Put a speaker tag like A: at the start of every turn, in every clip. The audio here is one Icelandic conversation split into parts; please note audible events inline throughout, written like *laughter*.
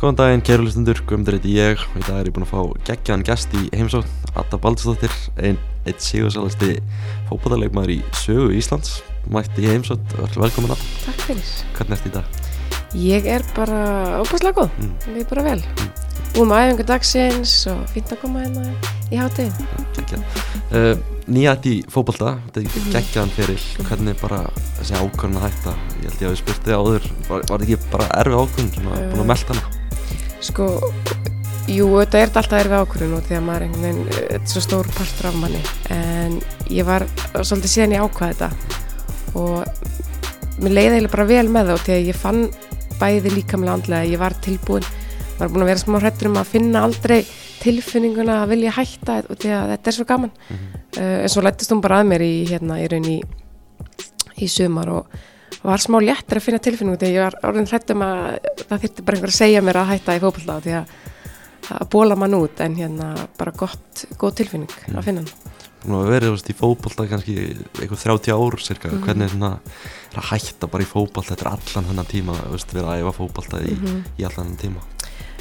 A: Góðan daginn, kæru listundur, Guðmundur heiti ég og í dag er ég búinn að fá geggjaðan gest í heimsókn Adda Baldsdóttir, einn eitt síguðsalasti fókbóðarleikmaður í sögu Íslands mætti í heimsókn, velkomin að
B: Takk fyrir.
A: Hvernig ert í dag?
B: Ég er bara óbúslega góð,
A: Mm.
B: við er bara vel. Búum að æfingu dagsins og fínt að koma hérna í hátíðin.
A: Geggjað uh, Nýjætt í fókbólta, þetta er
B: Mhm.
A: geggjaðan fyrir hvernig bara þessi ákvörðun að hætta Ég held ég að við spurti áður, var, var þetta ekki bara erfið ákvörðun sem að
B: Eh.
A: búin að melta hana?
B: Sko, jú, þetta er alltaf erfið ákvörðun og því að maður er einhvern veginn, eh, þetta er svo stór partur af manni. En ég var svolítið síðan ég ákvaði þetta og mér leiði eiginlega bara vel með það og því að ég fann bæði líkamlega andlega, ég var tilbúin, var búin að vera smá hrættur um að finna aldrei tilfinninguna að vilja hætta og því að þetta er svo gaman. uh, en svo lættist hún bara að mér í, hérna, í raun í, í sumar og var smá léttir að finna tilfinningu að ég var orðin hrættum að það þyrfti bara einhver að segja mér að hætta í fókbalta því að það bóla mann út en hérna bara gott, góð tilfinning að finna hann.
A: Nú að verið veist, í fótbolta kannski eitthvað 30 ár cirka,
B: Mhm.
A: hvernig er svona er að hætta bara í fótbolta þetta er allan hennan tíma, veist, verið að æfa fótbolta í,
B: Mhm.
A: í allan hennan tíma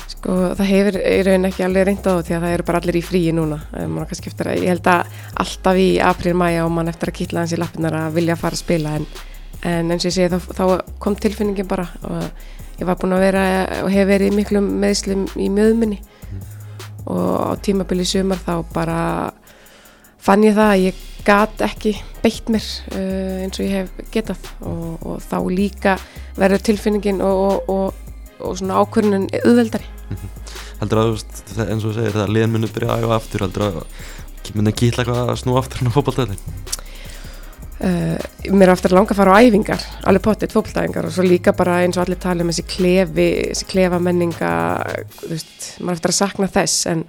B: Sko það hefur í raun ekki alveg reynd á því að það eru bara allir í fríi núna á kannski eftir að, ég held að alltaf í april, mæja og mann eftir að kýtla hans í lappinar að vilja fara að spila en, en eins og ég segi þá, þá kom tilfinningin bara og ég var búin að vera og hef verið í miklum meðslum í mjöðminni og á tímabili sumar þá bara fann ég það að ég gat ekki beitt mér uh, eins og ég hef getað. Og, og þá líka verður tilfinningin og, og, og, og svona ákvörðunin auðveldari.
A: Heldur að þú veist, þe- eins og segir þegar liðin muni byrja að æfa aftur heldur að muni kýtla eitthvað að snúa aftur hann á fótbolta
B: uh, mér er aftur að langa að fara á æfingar alveg pottitt fótboltæfingar og svo líka bara eins og allir tala um þessi klefi þessi klefa menninga veist, maður er eftir að sakna þess en,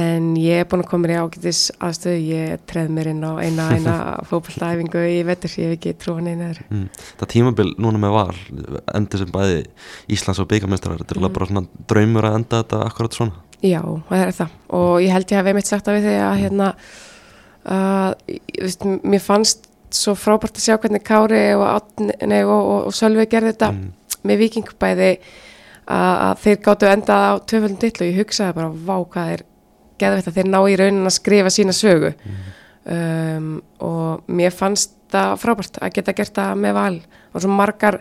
B: en ég er búin að koma mér í ágætis aðstöðu, ég treð mér inn á eina eina *laughs* fótboltæfingu í vetur ég hef ekki trúan einu öðru
A: mm. það tímabil núna með val endur sem bæði Íslands og byggamestrar þetta er mm. bara svona draumur að enda þetta akkurat svona
B: Já, það er það og ég held ég hef einmitt sagt það við þig að hérna að, ég veist, mér fannst svo frábært að sjá hvernig Kári og, og, og, og Sölvi gerði þetta
A: mm.
B: með vikingbæði að, að þeir gáttu endað á tvöföldum dill og ég hugsaði bara vá hvað er geðveitt að þeir ná í raunin að skrifa sína sögu. Um, og mér fannst það frábært að geta gert það með val. Og svo margar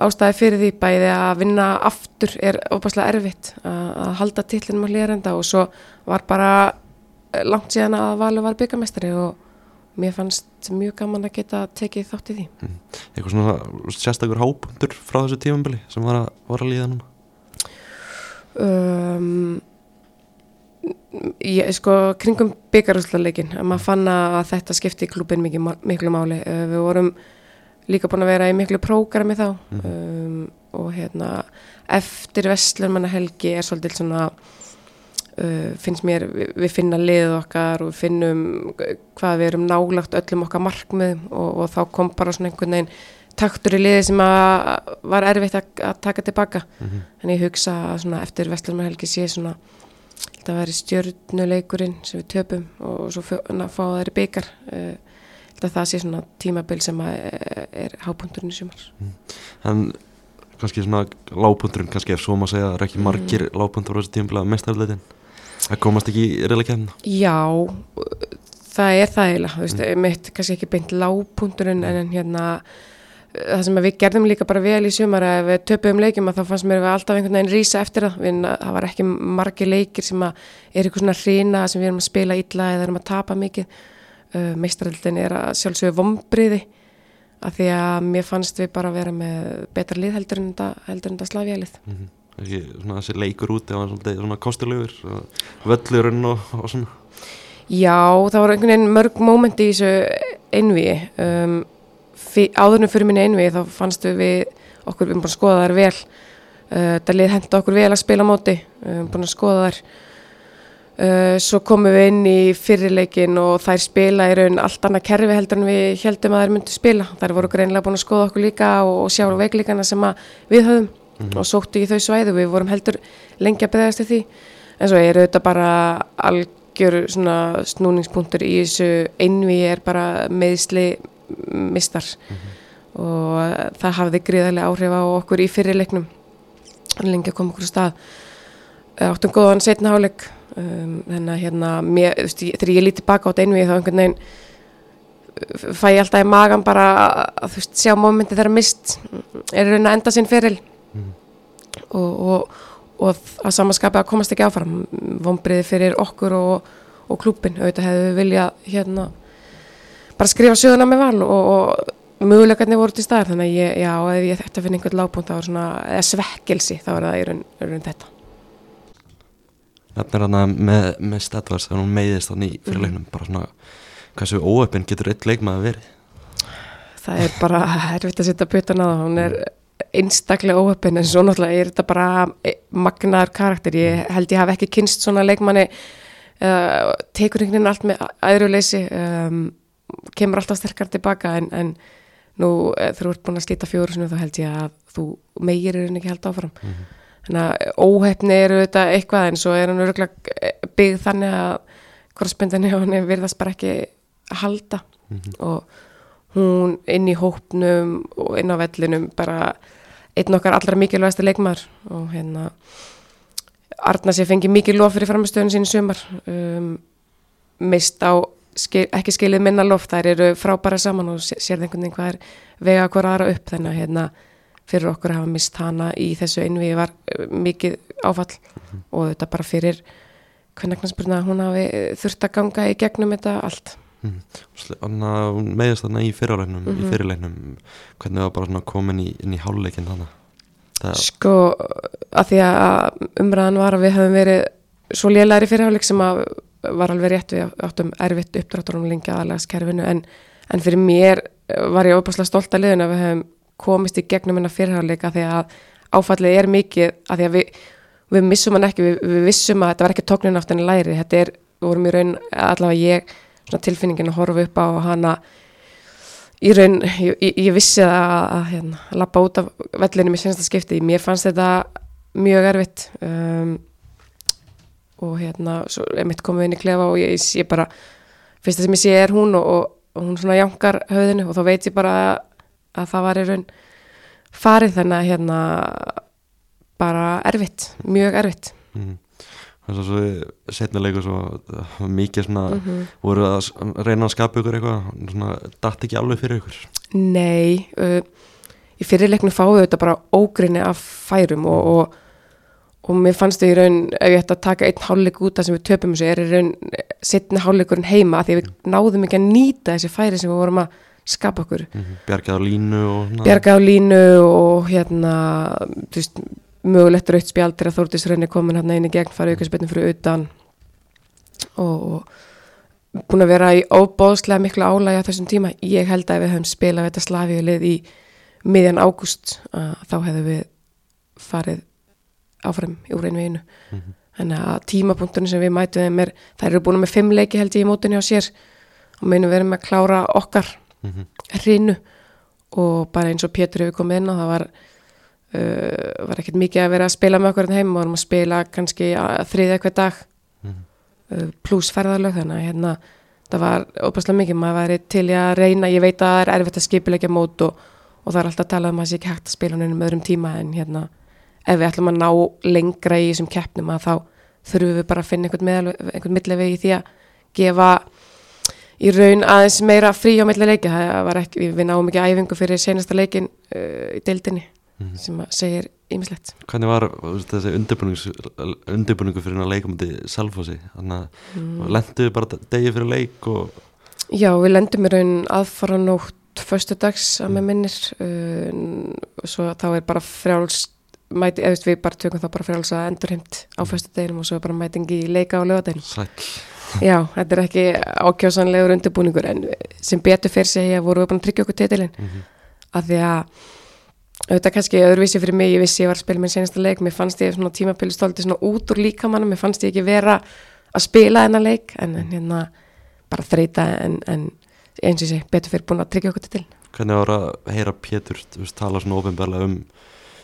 B: ástæði fyrir því bæði að vinna aftur er opaslega erfitt að, að halda titlinum á hlýðarenda og svo var bara eh, langt síðan að Valur var byggamestari og mér fannst mjög gaman að geta tekið þátt í því.
A: eitthvað svona sérstakur hápundur frá þessu tímabili sem var að, var að líða núna
B: Um, ég, sko, kringum byggarúslarleikin, að maður fann að þetta skipti klubin miklu, máli. Uh, við vorum líka búin að vera í miklu prógrami þá um, og hérna eftir Vestlurmanna helgi er svolítið svona uh, finnst mér, við, við finna liðið okkar og við finnum hvað við erum nálagt öllum okkar markmiðum og, og þá kom bara svona einhvern veginn taktur í liði sem að var erfitt að, taka tilbaka.
A: Mhm.
B: en ég hugsa að svona eftir Vestlurmanna helgi sé svona þetta væri stjörnuleikurinn sem við töpum og svo fjó- na, fá þær í byggar uh, það sé svona tímabil sem að er, er hápunturinn í sumar.
A: En kannski svona lágpunturinn kannski ef svo maður segja er
B: Mm.
A: ekki margir lágpuntur á þessu tímabili að mestarleitin að komast ekki í reyla kemna
B: Já, það er það eiginlega, þú veist, mitt kannski ekki beint lágpunturinn en, en hérna það sem að við gerðum líka bara vel í sumar að við töpuðum leikjum að þá fannst mér við alltaf einhvern veginn rísa eftir það, við, það var ekki margir leikir sem að er eitthvað svona hrína sem við erum að spila illa eða erum að tapa mikið. Uh, meistaröldin er að sjálfsögðu vombriði af því að mér fannst við bara vera með betra lið heldur en þetta, slavjalið.
A: Ekki svona þessi leikur úti og svona, svona kostilegur völlurinn og, og svona.
B: Já, það voru einhvern veginn mörg mómenti í þessu einví um, áðurnum fyrir minni einví þá fannstu við okkur, við erum búin að skoða þær vel. Uh, það lið henda okkur vel að spila móti við erum búin að skoða þær. Uh, svo komum við inn í fyrirleikin og þær spila í raun allt annað kerfi heldur en við heldum að þær myndu spila. Þær voru greinlega búin að skoða okkur líka og, og sjá veikleikana sem við höfum og sóttu í þau svæðu, við vorum heldur lengi að beðast því. En svo eru þetta bara algjör svona snúningspunktur í þessu. Einvi er bara meðsli mistar og það hafði gríðarlega áhrif á okkur í fyrirleiknum lengi að koma okkur á stað. Eh, áttum góðan setna háleik um, þannig að hérna mér, ég- þegar ég líti baka á þetta einvið þá einhvern veginn uh, fæ ég alltaf í magan bara að þú veist, sjá mómenti þeirra mist er raun að enda sinn feril og, og, og að samaskapi að komast ekki áfram. Vombriði fyrir okkur og, og klúbin, auðvitað hefðu við viljað hérna bara skrifa söguna með val og, og möguleikarnir voru til staðar. Þannig að ég, já, ef ég þetta finn einhvern lágpunkt þá er svona, eða svekkelsi þá er það í raun, raun þetta.
A: Nefnir hana með, með Stedvars þegar hún meiðist þannig í fyrirleiknum. Bara svona hversu óöppin getur eitt leikmaður verið?
B: Það er bara *laughs* erfitt að setja putan á. Það hún er einstaklega óöppin en svo náttúrulega er þetta bara magnaður karakter, ég held ég hafi ekki kynst svona leikmanni uh, tekur einhvern veginn allt með aðrjuleysi um, kemur alltaf sterkar tilbaka en, en nú eh, þú ert búin að slíta fjóru þá held ég að þú meigir er ekki held áfram. Þannig að óhefni eru þetta eitthvað en svo er hann örgulega byggð þannig að korrespondinni og hann virðast bara ekki halda. Og hún inn í hópnum og inn á vellinum bara einn okkar allra mikilvægasti leikmaður og hérna Arna sér fengið mikið lof fyrir framistöðun sín í sumar. Um, mist á skil, ekki skilið minna lof þær eru frábæra saman og sé- sér einhvern veginn hvað er vega hvora aðra upp þannig að hérna fyrir okkur að hafa mist hana í þessu einvið var uh, mikið áfall. Og þetta bara fyrir hvernig hún hafi uh, þurft að ganga í gegnum þetta allt
A: Þannig að hún meiðist þarna í
B: Mhm.
A: í fyrirleiknum hvernig var bara komin í, inn í háluleikin þannig það,
B: Sko, að því að umræðan var að við höfum verið svo lélæri fyrirháleik sem að var alveg rétt við áttum erfitt uppdráttur um lengi aðalagskerfinu en, en fyrir mér var ég óbáslega stolt að liðin að við höfum komist í gegnum hennar fyrirháleika því að áfallið er mikið að því að við, við missum hann ekki, við, við vissum að þetta var ekki tóknin aftan í læri, þetta er, vorum í raun allavega ég, tilfinningin að horfa upp á hana í raun, ég, ég, ég vissi að, að hérna, lappa út af vellinum í senasta skipti, mér fannst þetta mjög erfitt um, og hérna er mitt komið inn í klefa og ég, ég bara fyrsta sem ég sé er hún og, og, og hún svona jankar höfðinu og þá veit ég bara að, að það var í raun farið. Þannig að hérna bara erfitt, mjög erfitt.
A: Mm, það er svo setna leikur svo uh, mikið svona
B: Mhm.
A: voru að reyna að skapa ykkur eitthvað svona datt ekki alveg fyrir ykkur
B: Nei, uh, í fyrirleiknu við þetta bara ógrinni af færum og, og, og mér fannst þau í raun, ef ég ætti að taka einn hálfleik út að sem við töpum þessu, er í raun setni hálfleikurinn heima, af því að við náðum ekki að nýta þessi færi sem við vorum að skapa okkur.
A: mm -hmm. bjargað á línu og svona
B: Bjarga á línu og hérna, þú veist, mögulegt rautt spjaldir að Þórdís Rönni komin hérna inn í gegn, farið ykkur spilnum fyrir utan og, búin að vera í óbóðslega mikla álægi á þessum tíma. Ég held að við höfum spilað þetta slafið lið í miðjan ágúst, að þá hefðum við farið áfram úr einu einu.
A: Mhm.
B: Þannig að tímapunktunum sem við mætum þeim er, þær eru búin með fimm leiki held ég í mótunni á sér og munum verðum að klára okkar
A: Mhm.
B: hrinu og bara eins og Pétur hefur komið inn á það var uh, var ekkert mikið að vera að spila með okkur hérna heim, við vorum að spila kannski að þriðja hver dag.
A: Mhm.
B: uh, pluss ferðarlög þannig að hérna það var óbærslega mikið, maður væri til að reyna ég veit að það er erfitt að skipilegja mót og, og það er alltaf að tala um að það sé ekki hægt að spila á neinum öðrum tíma en hérna ef við ætlum að ná lengra í þessum keppnum að þá þurfum við bara að finna einhvern, millivegi í því að gefa í raun aðeins meira frí á milli leiki það var ekki, við náum ekki æfingu fyrir senasta leikin uh, í deildinni
A: Mhm.
B: sem segir ýmislegt.
A: Hvernig var þessi undirbúningu, fyrir að leika mútið Salfossi mm. lenduðu bara degi fyrir leik og
B: Já, við lendum í raun aðfaranótt föstudags að með minnir. Uh, og svo þá er bara frjáls mæti, eða við bara tökum það bara frjáls að endurheimt á föstudeginum og svo er bara mætingi í leika á lögadeginum
A: sæl
B: Já, þetta er ekki ákjásanlegur undirbúningur en sem betur fyrir segja voru við búin að tryggja okkur titilinn.
A: Mhm.
B: af því að auðvitað kannski öðruvísi fyrir mig, ég vissi ég var að spila minn senasta leik, mér fannst ég svona tímapili stolti svona út úr líkamann, mér fannst ég ekki vera að spila þennan leik en, en hérna bara þreita en, en eins og segi, betur fyrir búin að tryggja okkur til
A: hvernig var að heyra Pétur veist, tala svona ofinbarlega um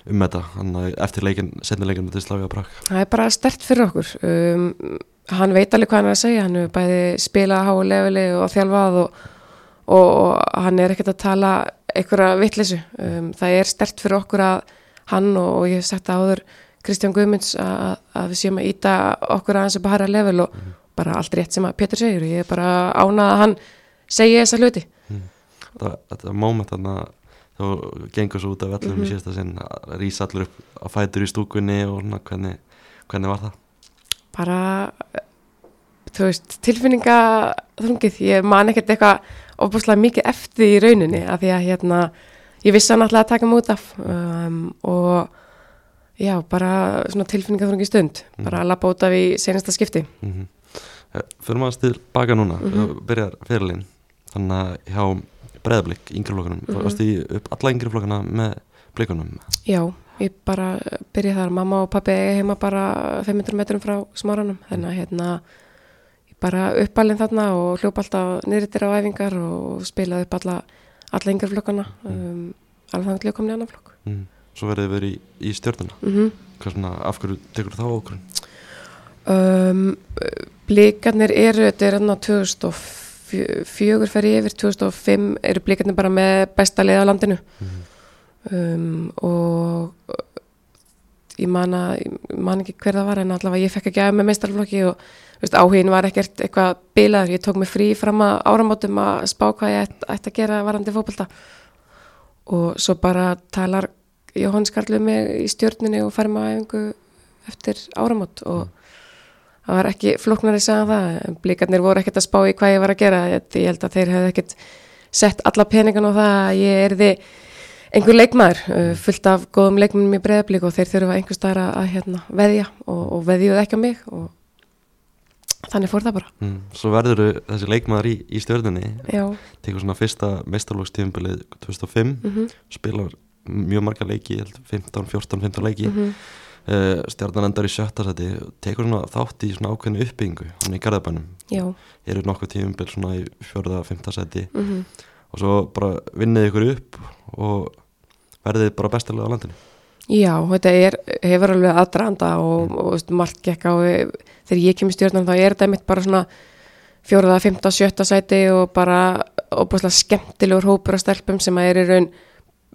A: um þetta, hann eftir leikin setni leikin með Slavia Prag?
B: Það er bara stert fyrir okkur. Um, hann veit alveg hvað hann er að segja hann hefur bæði spilað á háu leveli og þjálfað og, og, og hann er ekkert að tala einhverja vitleysu. Um, það er stert fyrir okkur að hann og, og ég hef sagt það áður Kristján Guðmunds að, að við séum að íta okkur aðeins upp að hæra level og bara allt rétt sem að Pétur segir og ég er bara ánað að hann segi þessa hluti.
A: Þetta, þetta moment þarna þá gengur svo út af vellum í síðasta sinn að rýsa allir upp á fætur í stúkunni og hvernig, hvernig var það?
B: bara þú veist, tilfinninga þrungið, ég man ekkert eitthvað ofbúslega mikið eftir því í rauninni af því að hérna, ég vissi hann alltaf að taka mútið af um, og já, bara svona tilfinninga þrungið stund, bara að lappa út af í senasta skipti
A: Mm -hmm. Fyrir maður til baka núna mm
B: Mhm.
A: byrjar fyrirlin þannig að hjá breðablik yngri flokkanum, mm
B: Mhm.
A: -hmm. varst í upp alla yngri flokkana með blikunum
B: Já, ég bara byrjaði þar, mamma og pappi heima bara 500 metrum frá smáranum, þannig að hérna bara uppalinn þarna og hljópa alltaf niðrittir á æfingar og spilaði upp alla, alla yngar flokkana, um, alveg þannig til ég kom í annan flokk.
A: mm. svo verðið verið í, í stjórnuna
B: Mm
A: hvað svona, af hverju tekur þá okkur
B: um, blikarnir eru, þetta er hérna 2004 fer ég yfir, 2005 eru blikarnir bara með besta leið á landinu
A: Mhm.
B: um, og ég man, að, ég man ekki hver það var en allavega ég fekk ekki að með meistarflokki og veist, áhugin var ekkert eitthvað bilaður, ég tók mig frí fram að áramótum að spá hvað ég ætti, ætti að gera varandi fótbolta. Og svo bara talar Jóhann Skarlu mig í stjórninni og fær maður æfingu eftir áramót. Og það var ekki flóknar að segja það, en blíkarnir voru ekkert að spá í hvað ég var að gera, ég held að þeir hefði ekkert sett alla peningan á það að ég erði einhver leikmaður, uh, fullt af góðum leikmennum í breyðablík og þeir þurfa einhver staðar að, að hérna, veðja og, og veðjuð ekki á mig og þannig fór það bara.
A: mm. svo verður þessi leikmaður í, í stjórnunni tekur svona fyrsta meistarlókstífumbilið 2005
B: mhm,
A: spilar mjög marga leiki, ég held 15, 14, 15 leiki. Mm
B: mhm,
A: stjarnan endar í sjötta seti tekur svona þátt í svona ákveðinu uppbyggingu hann í garðabænum, eru nokkuð tífumbil svona í fjörða, fymta seti
B: mhm.
A: og svo bara vinnið ykkur upp og verðið bara bestalega á landinu?
B: Já, þetta er, hefur alveg aðdraðanda og, og, og veist, margt gekk á þegar ég kemur stjórnan þá er þetta mitt bara svona fjóraða, fymta, sjötta sæti og bara óbúslega skemmtilegur hópur af stelpum sem að er í raun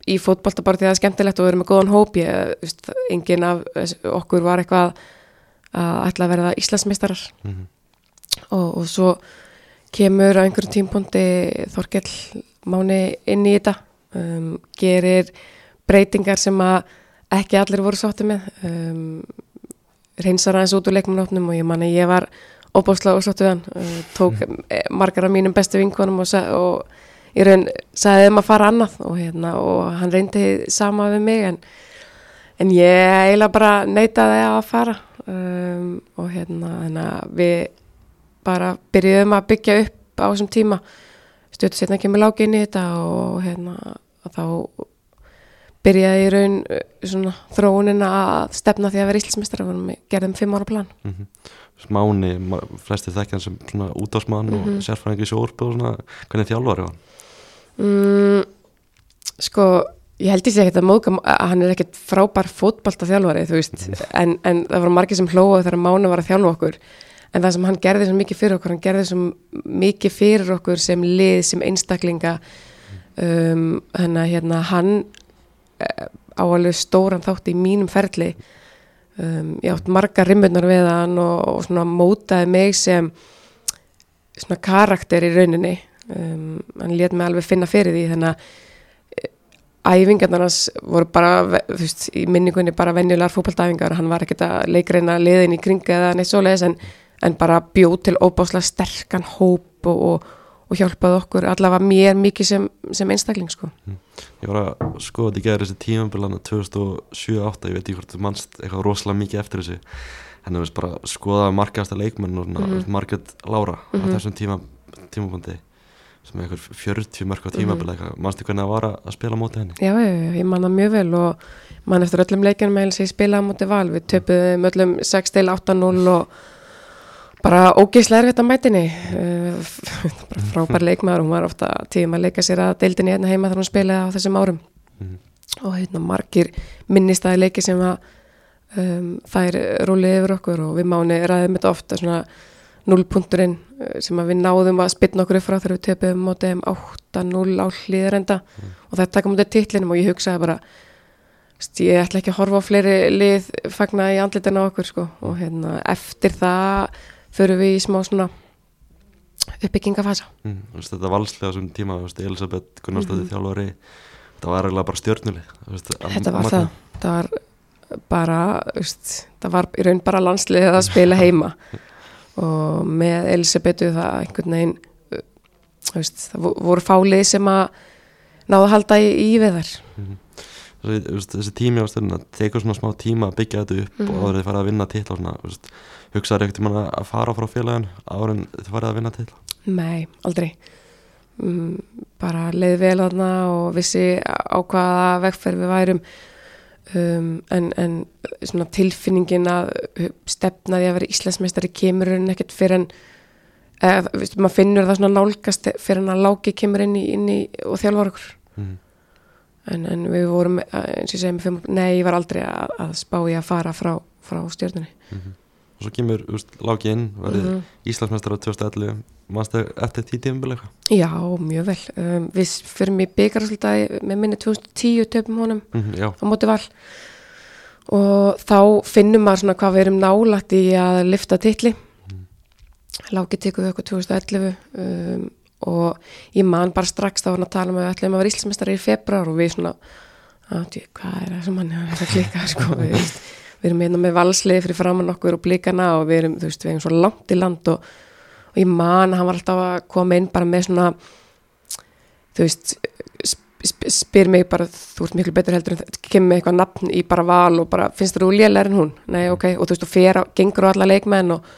B: í fótbolta bara því að það er skemmtilegt og við erum með góðan hóp. Ég, engin af okkur var eitthvað að ætla að verða Íslandsmeistarar.
A: Mm -hmm.
B: og, og svo kemur á einhverjum tímpúndi Þorkell Máni inn í þetta um, gerir breytingar sem að ekki allir voru sátti með. Um, reynsar aðeins út úr leikmannópnum og ég man að ég var óbáslega ósáttu við hann. Uh, tók eh, margar af mínum bestu vinkonum og, og ég raun sagði þeim að fara annað og, hérna, og hann reyndi sama við mig en, en ég eiginlega bara neitaði að fara. Um, og hérna við bara byrjuðum að byggja upp á þessum tíma. Stötu setna kemur lági inn í þetta og hérna þá byrjaði í raun uh, svona þróunin að stefna því að vera íslensmestrar við gerðum fimm ára plan.
A: Smáni, ma- flestir þekkja hann sem útásmann
B: Mhm.
A: og sérfræðingi í sjóorpu og svona, hvernig þjálfari var hann?
B: mm, sko ég held ég sé ekkert að móðga að hann er ekkert frábær fótbalta þjálfari þú veist, en, en það voru margir sem hlóðu þegar Máni var að þjálfa okkur. En það sem hann gerði svo mikið fyrir okkur hann gerði svo mikið fyrir okkur sem lið, sem einstaklinga. Um, þannig að hérna hann á alveg stóran þátt í mínum ferli. Um, ég átt margar rimmunar við hann og, og svona mótaði mig sem svona karakter í rauninni. Um, hann lét mig alveg finna fyrir því þannig að eh, æfingarnar hans voru bara veist, í minningunni bara venjulegar fótballtæfingar hann var ekkert að leikreina liðin í kringa eða neitt svoleiðis en, en bara bjóð til óbáslega sterkan hóp og, og, og hjálpaði okkur allavega mér mikið sem, sem einstakling sko.
A: Ég var að skoða þetta í gæri þessi tímambilana 2007-2008, ég veit ekki hvort þú manst eitthvað rosalega mikið eftir þessu en það veist bara að skoða markaðasta leikmenn og svona
B: Mhm.
A: Margaret Laura á
B: Mhm.
A: þessum tíma, tímabundi sem er eitthvað 40 mörg á
B: Mhm.
A: tímabili eitthvað, manstu hvernig það var að að spila móti henni?
B: Já, ég man það mjög vel og man eftir öllum með sem ég spilaði á móti val, við töpuðum öllum 6-8-0 og bara ógeðslega erfitt á mætinni bara frábær leikmaður hún var ofta tíma að leika sér að deildinni hérna heima þegar hún spilaði á þessum árum.
A: Mhm.
B: og hérna margir minnistæði leiki sem að um, þær rúlið yfir okkur og við máni ræðum þetta ofta svona nullpunturinn uh, sem að við náðum að spilna okkur upp frá þegar við töpuðum mótið um 8-0 á hlýðarenda og það taka mútið titlinum og ég hugsaði bara ég ætla ekki að horfa á fleiri lið fagna í andlitin á okkur sko. Og hérna eftir það förum við í smá svona uppbyggingafasa
A: mm, þetta valslega sem tíma, þú veist, Elisabeth Gunnarsdóttir
B: Mhm.
A: þjálfari þetta var eiginlega bara stjörnuli
B: þetta var það, það var bara veist, það var í raun bara landsliðið að spila heima. *laughs* Og með Elisabetu það einhvern veginn veist, það vo- voru fálið sem að náðu að halda í, í við þær.
A: Þessi, þú veist, þessi tími á stjörnuna tekur svona smá tíma að byggja þetta upp
B: Mhm.
A: og áður þið farið að vinna titla og svona, hugsaður ekkert um að fara frá félagin en þið farið að vinna titla
B: Nei, aldrei mm, bara leið vel þarna og vissi á hvaða vegferð við værum um, en, en svona tilfinningin að stefnaði að vera Íslandsmeistari kemur en ekkert fyrir en eða, veistu, maður finnur það svona nálgast fyrir en að láki kemur inn í, inn í og þjálfar okkur
A: mm.
B: En, en við vorum, eh, eins og ég segi með fimm, nei, ég var aldrei að, að spá í að fara frá, frá stjórnunni
A: og svo kemur, Láki inn verið
B: Mhm.
A: Íslandsmeistar á 2011 mannstu eftir tí tímbil eitthvað?
B: Já, mjög vel. Um, við fyrir mig byggarúslitaði með minni 2010 töpum honum
A: mm, já,
B: á móti val. Og þá finnum maður svona hvað við erum nálægt í að lifta titli. Láki tekur við okkur 2011 um, og ég man bara strax þá hann að tala um að við ætlum að vera íslensmestari í februar og við svona að, djú, hvað er það sem hann er að klika *laughs* sko, við, veist, við erum hérna með valsliði fyrir framann okkur og blikana og við erum, þú veist, við erum svo langt í land og, og ég man hann var alltaf að koma inn bara með svona þú veist sp sp spyr mig bara, þú ert miklu betur heldur kemur með eitthvað nafn í bara val og bara finnst þú lélega en hún, nei ok. Og þú veist, og fer á, gengur á alla leikmenn og,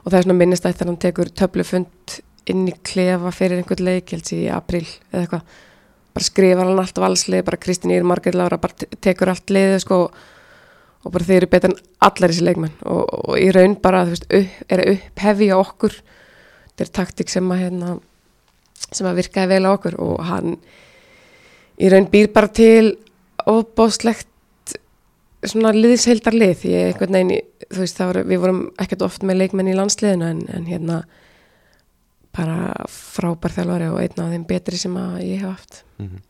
B: og það er svona minnist að hann tekur töflufund inn í klefa fyrir einhvern leik, í april eða eitthvað, bara skrifar hann allt valslið, bara Kristín Ír Margrét Lára bara te- tekur allt liðið sko og bara þeir eru betur en allar þessi leikmenn. Og, og í raun bara, veist, upp, er að upphefja okkur. Þetta er taktik sem að hérna, sem að virkaði vel á okkur og hann í raun býr bara til ofbóðslegt svona liðsheildar lið ég einhvern veginn, þú veist, voru, við vorum ekkert oft með leikmenn í landsliðinu en, en hérna bara frábær þjálfari og einn af þeim betri sem ég hef haft.
A: Mm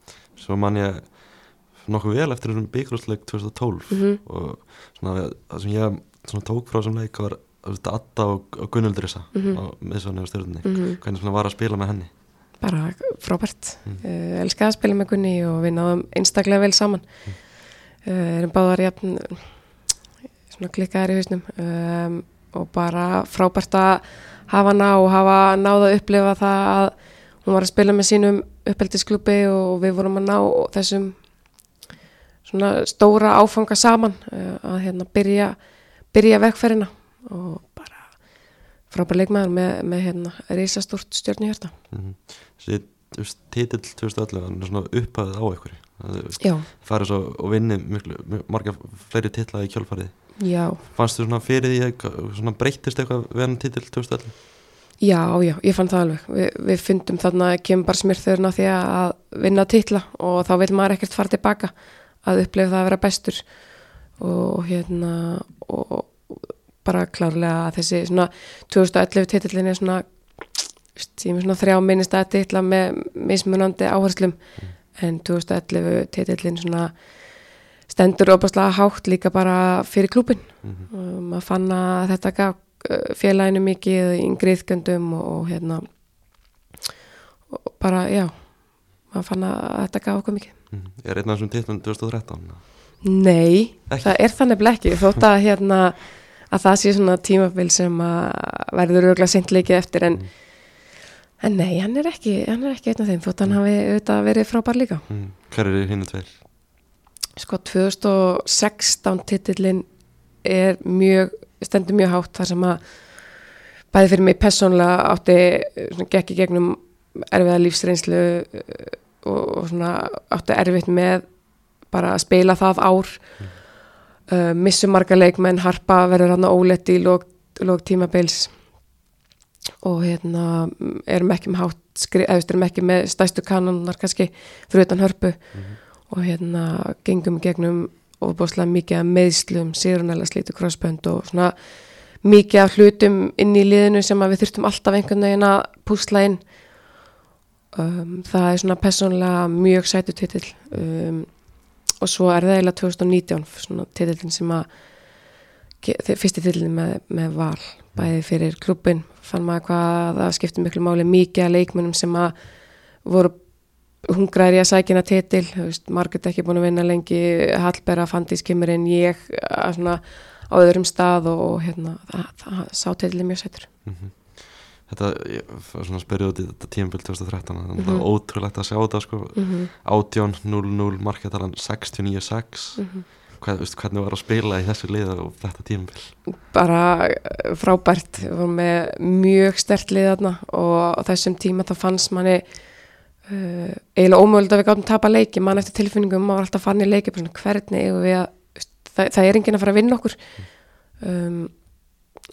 A: svo man ég nokkuð vel eftir þessum byggrúsleik 2012
B: mm
A: og svona það sem ég svona tók frá þessum leik var Adda og, og Gunnildrisa
B: Mhm.
A: á miðsvonni á stjórnunni
B: -hmm.
A: hvernig svona var að spila með henni?
B: Bara frábært.
A: Mm.
B: uh, elskaði að spila með Gunni og við náðum einstaklega vel saman. Uh, erum báðar svona klikkaðar í hausnum. Um, og bara frábært að hafa hana og hafa náða að upplifa það að hún var að spila með sínum uppeldisklubbi og við vorum að ná þessum svona stóra áfanga saman uh, að hérna byrja byrja vegferðina og bara frábær leikmaður með, með hérna risastúrt stjórnihjörta
A: mm veist, titill 2011 hann er svona upphæðið á einhverju. Það farið svo og vinni marga fleiri titla í kjölfarið
B: já,
A: fannst þú svona fyrir því svona breyttist eitthvað við hann titill 2011
B: já, já, ég fann það alveg. Vi, við fundum þarna kemur bara smyrþurinn á því að vinna titla og þá vil maður ekkert fara tilbaka að upplifa það að vera bestur. Og hérna og bara klárlega þessi svona 2011 titillin er svona svona þrjá minnist að titla með mismunandi áherslum. En 2011 titillin svona stendur opaslega hátt líka bara fyrir klúbin
A: mm
B: og maður fann að þetta gaf uh, félaginu mikið yngriðgjöndum og, og hérna og bara, já maður fann að þetta gaf okkur mikið.
A: -hmm. er einn af þessum titlum 2013
B: Nei,
A: Ekki?
B: það er þannig blekki þótt að hérna að það sé svona tímabil sem að verður örgulega seint leikið eftir en, en nei, hann er ekki hann er ekki einn af þeim, þótt hann hafi auðvitað verið frábær líka.
A: Mm. hver eru hinn tveir
B: sko 2016 titillin er mjög, stendur mjög hátt þar sem að bæði fyrir mig persónlega átti svona, gekk í gegnum erfiða lífsreynslu eh, og, og svona átti erfitt með bara að spila það ár. Uh, missum marga leikmenn harpa verður hann ólett í lók, lók tímabils. Og hérna mm, erum ekki með hátt erum ekki með stæstu kanonnar kannski fyrir utan hörpu og hérna gengum gegnum ofbúslega mikið af meðslum, sérunæla slítu crossbönd og svona mikið af hlutum inn í liðinu sem að við þurftum alltaf einhvern veginn að púsla inn. Um, það er svona persónlega mjög sætu titill. Um, og svo er það eiginlega 2019 svona titillin sem að fyrsti titillin með, með val bæði fyrir klubbin fann maður hvað það skipti miklu máli mikið að leikmennum sem að voru hungraðir í að sækina titil Margrét ekki búin að vinna lengi Hallberga, Fandís kemur inn ég að svona á öðrum stað og, og hérna, það, það sá titilin mjög sætur
A: Mhm. Þetta, ég var svona að spyrja út í þetta tímabil 2013 þannig að það
B: Mhm.
A: er ótrúlegt að sjá þetta sko,
B: mm -hmm.
A: 18, 0-0, markatalan 69-6
B: Mhm.
A: Hvað, veist, hvernig var að spila í þessu liða og þetta tímabil
B: bara eh, frábært við vorum með mjög stert lið þarna og á þessum tíma þá fannst manni uh, eiginlega ómögulegt að við gáttum tapa leiki mann eftir tilfinningum, maður var alltaf fann í leiki svona, hvernig eigum við að það, það er enginn að fara að vinna okkur. Um,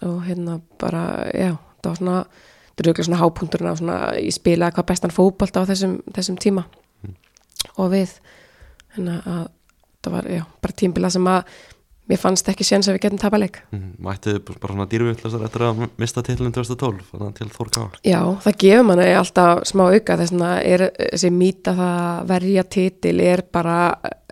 B: og hérna bara, já, það var svona auðvitað svona hápunkturinn á svona ég spilaði hvað bestan fótbolta á þessum, þessum tíma.
A: Mm.
B: og við hérna að það var, já, bara tímbila sem að mér fannst ekki séns að við getum tapa leik.
A: Mm, Mættið þið bara svona dýrvillastar eftir að mista titlinn 2012 þannig að til Þór Ká
B: Já, það gefur manni alltaf smá auka þess að þessi mýta það að verja titil er bara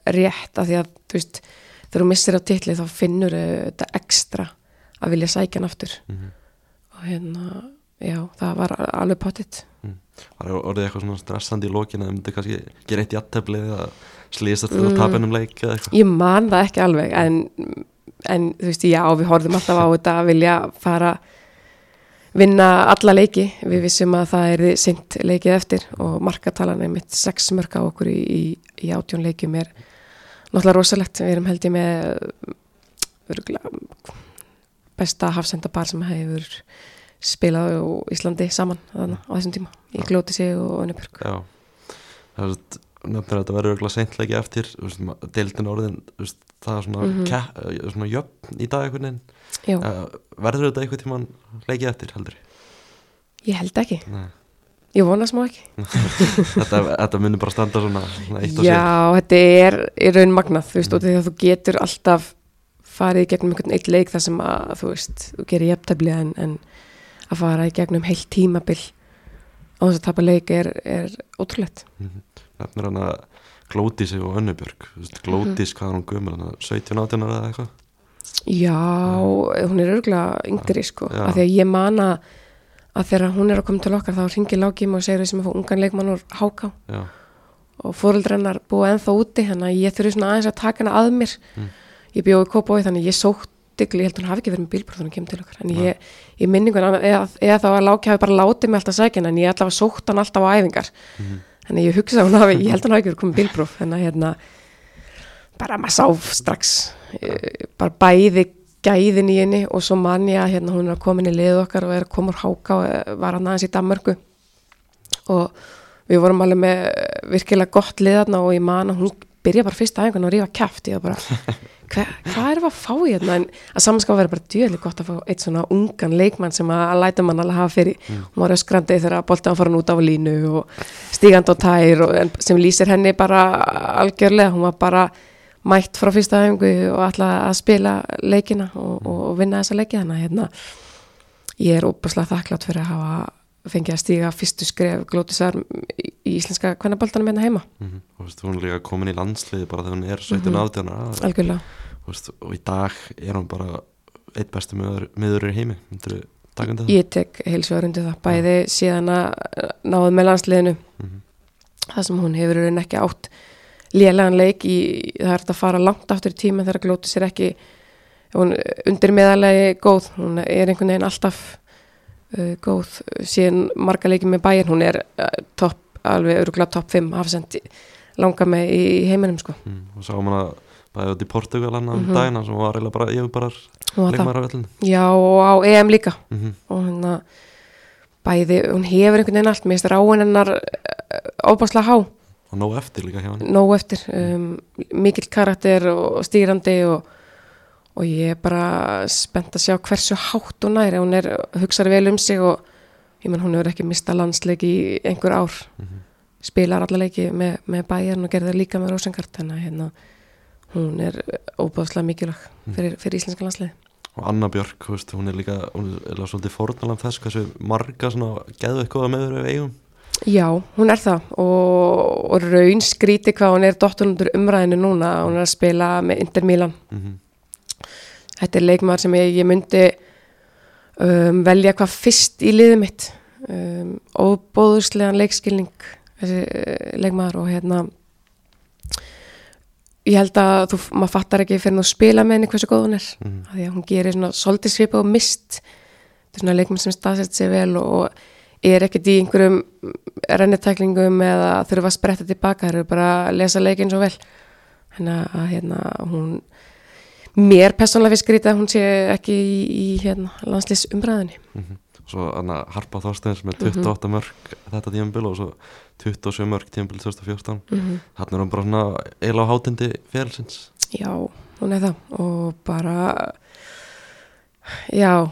B: rétt af því að þú veist, þegar þú missir á titli þá finnur þetta ekstra að vilja sækja hann aftur.
A: Mm
B: og hérna, já, það var alveg pottitt.
A: Var orðið eitthvað svona stressandi í lókin að þið myndi kannski gera eitt jættefli eða slýðast
B: Mm.
A: mm. tapinum leik eða eitthvað
B: Ég man það ekki alveg en, en þú veist, já, við horfðum alltaf á þetta að vilja fara vinna alla leiki við vissum að það er sint leikið eftir og markatalan er mitt sex mörg á okkur í, í, í átjón leikjum er náttúrulega rosalegt við erum held ég með besta hafsendapar sem hefur spilað á Íslandi saman þannig, á þessum tíma í Glóti sig og Önnubjörg
A: Já, það er nefnir að þetta verður eitthvað seintleiki eftir deildin orðin það er svona, mm. -hmm. svona jöfn í dag einhvern veginn uh, verður þetta einhvern tímann leikið eftir heldur
B: ég held ekki
A: Nei.
B: ég vona smá ekki *laughs*
A: þetta, þetta munir bara standa svona, svona eitt og sér
B: Já, þetta er í raun magnað, þú veist, mm. því að þú getur alltaf farið gegnum einhvern eitt leik þar sem að, þú veist, þú gerir jafntefli en, en að fara í gegnum heilt tímabil á þess að tapa leik er, er ótrúlegt.
A: Nefnir hann að Glódísi og Önnubjörg. Glódís, hvað er hún gömur hann 17-18 ára eða eitthvað?
B: Já, hún er örgulega yngri, sko, af því að ég man að að þegar hún er að koma til okkar þá ringir lágjum og segir þessum að fá ungan leikmann úr háká.
A: Já,
B: og fóreldrennar búa ennþá úti þannig að ég þurfi svona aðeins að taka hana að mér.
A: Mm.
B: ég bjóði kópói þannig að ég sótti ég held hún hafi ekki verið með bílbróð þannig að hún kemur til okkar. En
A: Nei.
B: ég, ég minningun eða, eða þá að Láki hafi bara látið mig alltaf sækja hana en ég allavega sótt hann alltaf á æfingar.
A: Mhm.
B: Þannig að ég hugsa að hún hafi, ég held hún hafi ekki komið bílbróð þannig að hérna bara maður sá strax eh, bara bæði gæðin í henni og svo man ég að hérna hún er að koma inn í lið okkar og er að koma úr háka og eh, var hann aðeins í Danmörku. Og við vorum alveg með virkilega gott liðarna og ég man að hún byrja bara fyrsta aðeinkan og rífa kæft ég var bara, *laughs* hva, hvað erum við að fá í hérna? En að samanskap að vera bara djöðlega gott að fá eitt svona ungan leikmann sem að, að læta mann alveg hafa fyrir. Hún var öskrandi þegar að fara hann út af línu og stígand og tær og, en, sem lýsir henni bara algjörlega. Hún var bara mætt frá fyrsta aðeingu og ætla að spila leikina og, og, vinna þessa leiki. Að hérna ég er óbúslega þakklátt fyrir að hafa fengið að stíga fyrstu skref glótisar í, íslenska kvennaboltanum hérna heima.
A: Mm og veist, hún er líka komin í landsliði bara þegar hún er 17-18 ára.
B: Algjörlega.
A: Og, veist, og í dag er hún bara eitt bestu miður, í heimi.
B: Ég tek heilsugar undir það. Bæði síðan að náðu með landsliðinu.
A: Mhm.
B: það sem hún hefur en ekki átt lélegan leik í, það er að fara langt aftur í tíma þegar glótis er ekki hún undir meðalagi góð. Hún er einhvern veginn alltaf uh, góð síðan marga leikið með bæin hún er uh, topp, alveg öruglega topp 5 hafsend langa með í, heiminum sko.
A: Mm, og sáum hann að bæði út í Portugal hann um
B: Mhm.
A: dagina sem var eiginlega bara yfirbarar leikmæra vellinu
B: já og á EM líka.
A: Mm -hmm.
B: og hérna bæði, hún hefur einhvern veginn allt mér finnst ráin hennar óbáslega há.
A: Og nóg eftir líka hjá hann
B: nóg eftir um, mikill karakter og stýrandi og, og ég er bara spennt að sjá hversu hátt hún er hún er, hugsar vel um sig og ég menn hún hefur ekki mista landsleik í einhver ár.
A: Mhm.
B: spilar alla leiki með, með bæjarn og gerði það líka með Rósengart þannig að hérna, hún er óbáðslega mikilvæg fyrir, fyrir íslenska landsleik
A: og Anna Björk, veist, hún er líka hún er svolítið fórnalam þess hversu marga svona geðu eitthvað meður við eigum.
B: Já, hún er það. Og, og raun skríti hvað hún er dottunundur umræðinu núna, hún er að spila með Inter Milan.
A: mm
B: Þetta er leikmaður sem ég, ég myndi um, velja hvað fyrst í liðið mitt. Um, óbóðurslegan leikskilning þessi uh, leikmaður og hérna ég held að þú, maður fattar ekki fyrir að spila með henni hversu góð hún er.
A: Mhm.
B: af því að hún gerir svona svolítið svipa og mist. Þetta er svona leikmaður sem staðsett sér vel og, og er ekkert í einhverjum rennitæklingum eða þurfa að spretta tilbaka, eru bara að lesa leikin svo vel. Þannig að hérna hún mér persónlega finnst skrítið að hún sé ekki í, í hérna, landslýs umræðinni
A: -hmm. Svo Anna Harpa Þorsteins með
B: Mhm.
A: 28 mörg þetta tímabil og svo 27 mörg tímabil 2014
B: mm -hmm.
A: Hann er hann bara svona eila á hátindi félsins
B: Já, hún er það og bara já,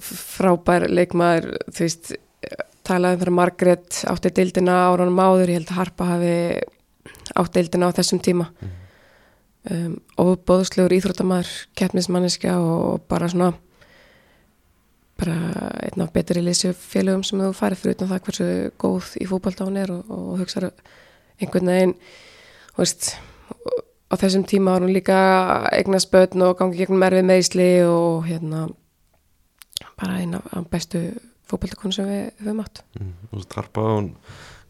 B: frábær leikmaður, þú veist talaði um þegar Margrét átti deildina árunum áður, ég held að Harpa hafi átti deildina á þessum tíma um, og bóðslegur íþróttamaður, keppnismanniska og bara svona bara einn af betri lýsju félögum sem þú farið fyrir utan það hversu góð í fótbolta hún er og, og hugsaðu einhvern veginn veist, á þessum tíma var hún líka eignast börn og gangi gegnum erfið meðisli og hérna bara eina af bestu fótboltakonu sem við höfum átt
A: mm. og Harpa hún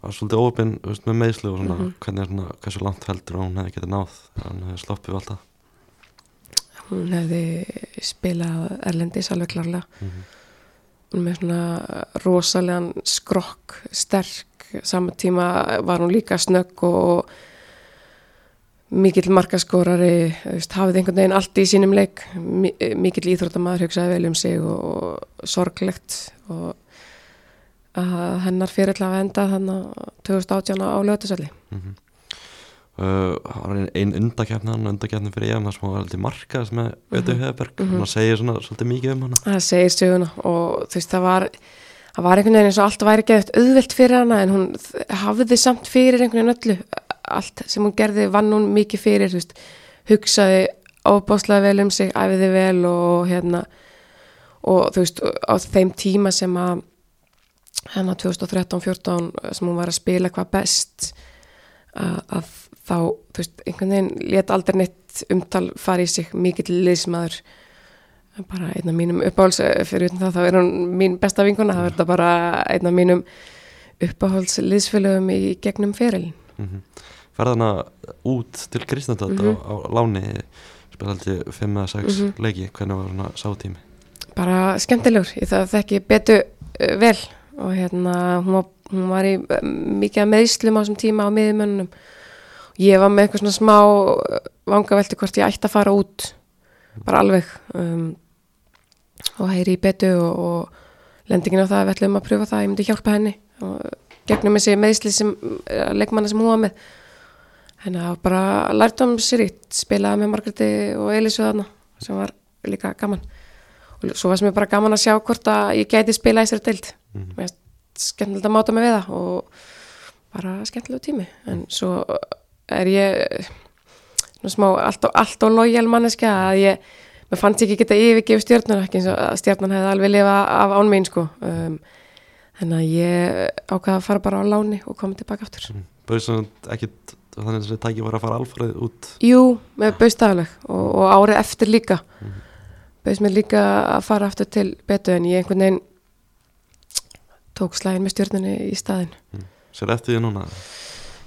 A: var svolítið óöpinn með meðslu og svona
B: Mhm.
A: hvernig er svona, hversu langt heldur hún hefði getið náð hann hefði sloppið alltaf
B: hún hefði spilað erlendis alveg klarlega
A: mm -hmm.
B: hún með svona rosalegan skrokk, sterk saman tíma var hún líka snögg og mikill markaskórari hafið einhvern veginn allt í sínum leik Mi- mikill íþróttamaður hugsaði vel um sig og sorglegt og að hennar fyrir að enda þannig 2018 á lögatusalli
A: Mm -hmm. uh, það var ein, ein undakefni hann undakefni fyrir EM þar sem hann var alltaf markast með Ötu Heðberg
B: Mhm.
A: hann segir svona svolítið mikið um hana.
B: Það segir söguna og þú veist það var það var einhvern veginn eins og allt væri geðut auðvelt fyrir hana en hún hafði samt fyrir einhvern veginn öllu. Allt sem hún gerði vann hún mikið fyrir veist, hugsaði ábáslega vel um sig, æfiði vel og hérna og þú veist á þeim tíma sem að hérna 2013-14 sem hún var að spila hvað best að, að þá, þú veist, einhvern veginn let aldrei neitt umtal fara í sig mikill liðsmaður bara einn af mínum uppáhalds fyrir utan það, þá er hún mín besta vinkona það verður bara einn af mínum uppáhalds liðsfélögum í gegnum ferilin
A: mm -hmm. ferð hana út til Kristnandad
B: Mhm.
A: á, á láni spila alltaf 5 eða 6
B: Mhm.
A: leiki hvernig var svona sátími
B: bara skemmtilegur, ég það þekki betu uh, vel og hérna hún var, hún var í uh, mikið meðslum á þessum tíma á miðumönnum ég var með eitthvað svona smá vangavelti hvort ég ætti að fara út bara alveg. Um, og heyri í betu og, og lendingin á það að við ætlum að pröfa það ég myndi hjálpa henni og gegnum þessi meðsli sem leikmanna sem hún var með. Að bara lært um sér ítt spilaði með Margreti og Elisu þarna sem var líka gaman og svo sem ég bara gaman að sjá hvort að ég gæti spila í þessari deild.
A: Mhm.
B: mér finnst skemmtilegt að máta mig við það og bara skemmtilegu tími. En svo er ég smá allt og, allt og lojal manneskja að ég mér fannst ekki geta yfirgefið stjórnuna ekki eins og að stjórnan hefði alveg lifa af án mín sko. Um, þannig að ég ákvaða að fara bara á láni og koma tilbaka aftur.
A: Bauð svona ekkit þannig að þessi tæki var að fara alfarið út?
B: Jú, með bauðstafleg og, og árið eftir líka.
A: Mhm.
B: Bauðst mér líka að fara aftur til betu en ég einhvern veginn tók slæðin með stjórnunni í staðin
A: sér eftir því núna?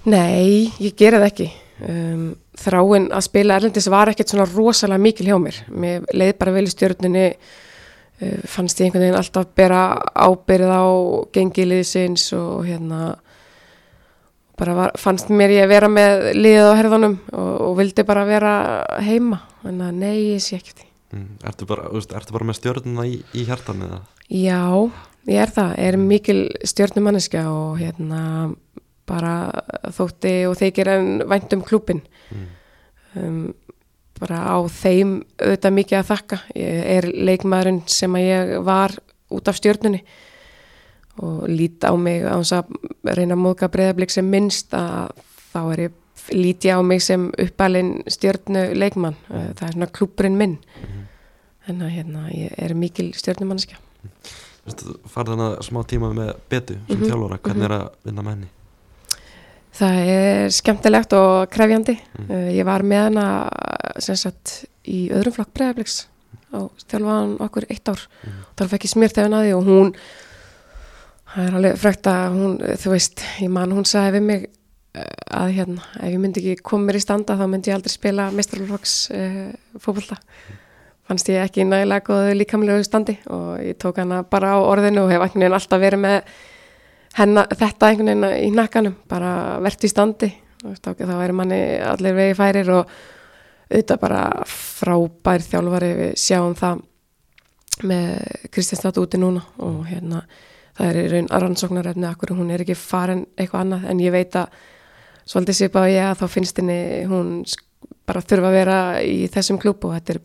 B: Nei, ég gera það ekki. Um, þráin að spila erlendis var ekkert svona rosalega mikil hjá mér. Mér leið bara vel í stjórnunni uh, fannst ég einhvern veginn alltaf bera ábyrð á gengiliðsins og hérna bara var, fannst mér ég að vera með liðið á herðunum og, og vildi bara vera heima. Þannig að nei, ég sé ekki því
A: mm. ertu, bara, veist, ertu bara með stjórnuna í, í hjartan eða
B: Já, ég er það, er mikil stjórnumanniska og hérna bara þótti og þykir en vænt um klúbin
A: mm.
B: um, bara á þeim auðvitað mikið að þakka ég er leikmaðurinn sem að ég var út af stjórnunni og lít á mig á þess að reyna að móðka breyðablík sem minnst að þá er ég lít ég á mig sem uppalinn stjórnu leikmann það er svona klúburinn minn
A: Mhm.
B: Þannig að hérna, ég er mikil stjórnumanniska
A: farið hana smá tíma með betu sem
B: Mhm,
A: þjálfara, hvernig
B: mhm.
A: er að vinna með henni?
B: Það er skemmtilegt og krefjandi.
A: Mm.
B: Uh, ég var með hana sem sagt í öðrum flokk bregðarbliks og þjálfaðan okkur eitt ár.
A: Mm.
B: Það fekk ég smýrt ef hann að því og hún, það er alveg frækt að hún, þú veist, ég man hún sagði við mig uh, að hérna, ef ég myndi ekki koma mér í standa þá myndi ég aldrei spila mestrarflokks uh, fókbalta. Fannst ég ekki nægilega góðu líkamlegu standi og ég tók hana bara á orðinu og hef einhvern veginn alltaf verið með hennar, þetta einhvern veginn í nakkanum, bara verðt í standi. Veist, þá, væri manni allir vegi færir og auðvitað bara frábær þjálfari við sjáum það með Kristján Stát úti núna og hérna það er raun rannsóknarefni akkur hún er ekki farin eitthvað annað en ég veit að svolítið svipa á ég að þá finnst henni hún bara þurfa að vera í þessum klúb og þetta er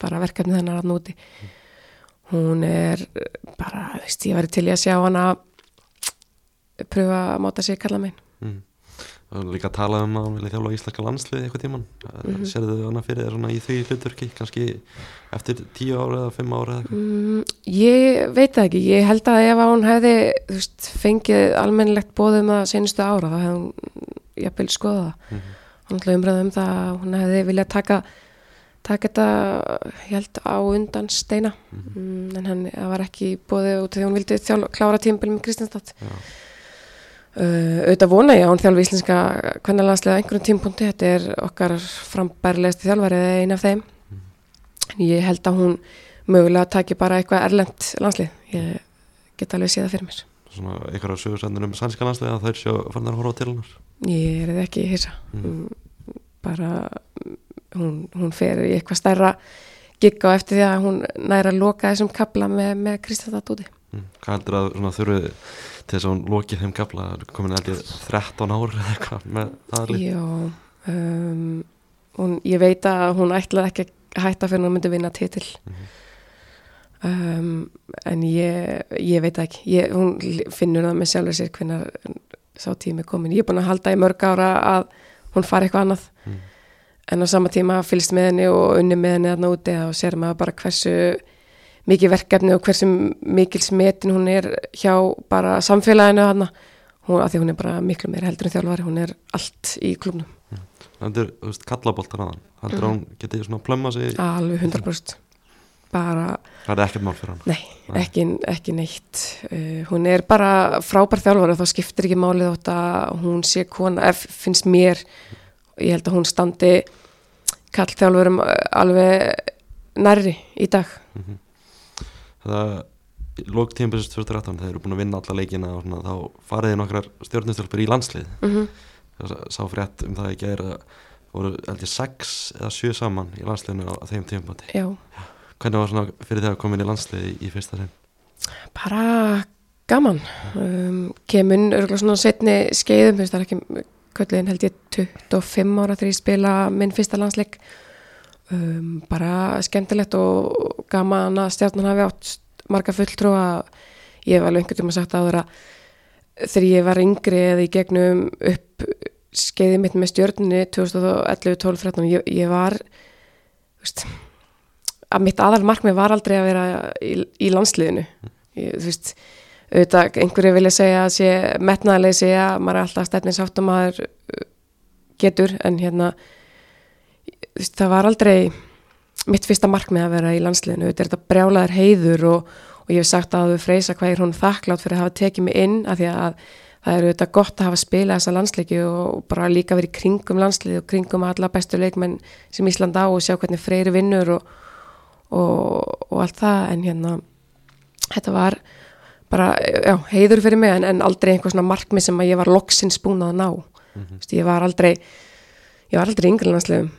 B: bara verkefni hennar að núti hún er bara, veist, ég væri til í að sjá hana pröfa að máta sig kalla megin
A: Mm. Líka að tala um að hann vilja þjálfa íslenska landslið eitthvað tíman mm
B: Mhm.
A: Serðu þau hana fyrir þér í því hlutverki kannski eftir tíu ára eða fimm ára eða eitthvað?
B: Mm, ég veit það ekki, ég held að ef að hún hefði þú veist, fengið almennilegt bóðum það senustu ára þá hefði hún jafnvel skoða það.
A: Mhm.
B: hún ætla umræða um það að hún hefði viljað taka taka þetta ég held á undan steina
A: Mhm.
B: mm, en hann var ekki bóðið út því hún vildi þjál, klára tímbil með Kristjánstad
A: Já.
B: Uh, auðvitað vona ég að hún þjálfi íslenska hvernig landslega einhverjum tímpunkti þetta er okkar frambærlegasti þjálfari eða ein af þeim en ég held að hún mögulega taki bara eitthvað erlend landslið ég get alveg séð það fyrir mér
A: Svona einhverja sögursendin um sænska landslið að þær sjá fannar að horfa til hennar
B: ég er ekki hissa
A: Mm.
B: mm. bara mm, hún, hún fer í eitthvað stærra gigg á eftir því að hún næra að loka þessum kapla með, með Kristján Dúti
A: mm. Hvað heldur að svona þurfi til þess að hún lokið þeim gafla komin ég 13 ár eða eitthvað með það lið
B: Já, um, hún, ég veit að hún ætlaði ekki að hætta fyrir hún myndi vinna titil
A: Mhm.
B: um, en ég, ég veit ekki ég, hún finnur það með sjálfur sér hvernig sá tími komin ég er búin að halda í mörg ára að hún fari eitthvað annað
A: Mm.
B: En á sama tíma fylgst með henni og unni með henni þarna úti og sér maður bara hversu mikið verkefni og hversu mikil smetin hún er hjá bara samfélaginu hún, að því hún er bara miklu meira heldur en þjálfari hún er allt í klubnum
A: Heldur, þú veist, kallaboltar aðan Heldur
B: Mhm.
A: að hún geti svona plömma sig
B: alveg 100% bara,
A: Það er ekkert mál fyrir hann.
B: Nei,
A: Nei.
B: ekki, ekki neitt. Uh, hún er bara frábær þjálfari og þá skiptir ekki málið þótt að hún sé kona, ef finnst mér. Ég held að hún standi kall þjálfurum alveg nærri í dag
A: Mhm. Það lók tímpesist 2013 þeir eru búin að vinna alla leikina og svona, þá fariði nokkrar stjórnustjálfur í landslið
B: mm -hmm.
A: Það sá frétt um það ekki að voru held ég 6 eða 7 saman í landsliðinu á, á þeim tímpati Hvernig var svona fyrir þegar komin í landslið í, í fyrsta sinn?
B: bara gaman um, kemun örgulega svona setni skeiðum, það er ekki kölluðin held ég 25 ára þegar ég spila minn fyrsta landsleik. Um, bara skemmtilegt og gaman að stjarnan hafi átt marga fulltrúa. Ég hef alveg einhvern tíma sagt að þegar ég var yngri eða í gegnum upp skeiði mitt með stjörnunni 2011, 12, 13 ég, ég var veist, að mitt aðal markmið var aldrei að vera í, í landsliðinu. Ég, þú veist auðvitað einhverju vilja segja að sé metnaðalegi að maður er alltaf stefnins áttum maður getur en hérna þú það var aldrei mitt fyrsta markmið að vera í landsliðinu. Auðvitað er þetta brjálaður heiður og, og ég hef sagt að við freysa hvað er hún þakklátt fyrir að hafa tekið mig inn af því að það er auðvitað gott að hafa spilað þessa landsleiki og bara líka verið kringum landslið og kringum alla bestu leikmenn sem Ísland á og sjá hvernig freyri vinnur og, og, og allt það. En hérna þetta var bara, já, heiður fyrir mig en, en aldrei einhver svona markmið sem að ég var loksins búin að ná. Mm -hmm. ég var aldrei ég var aldrei yngri landsliðum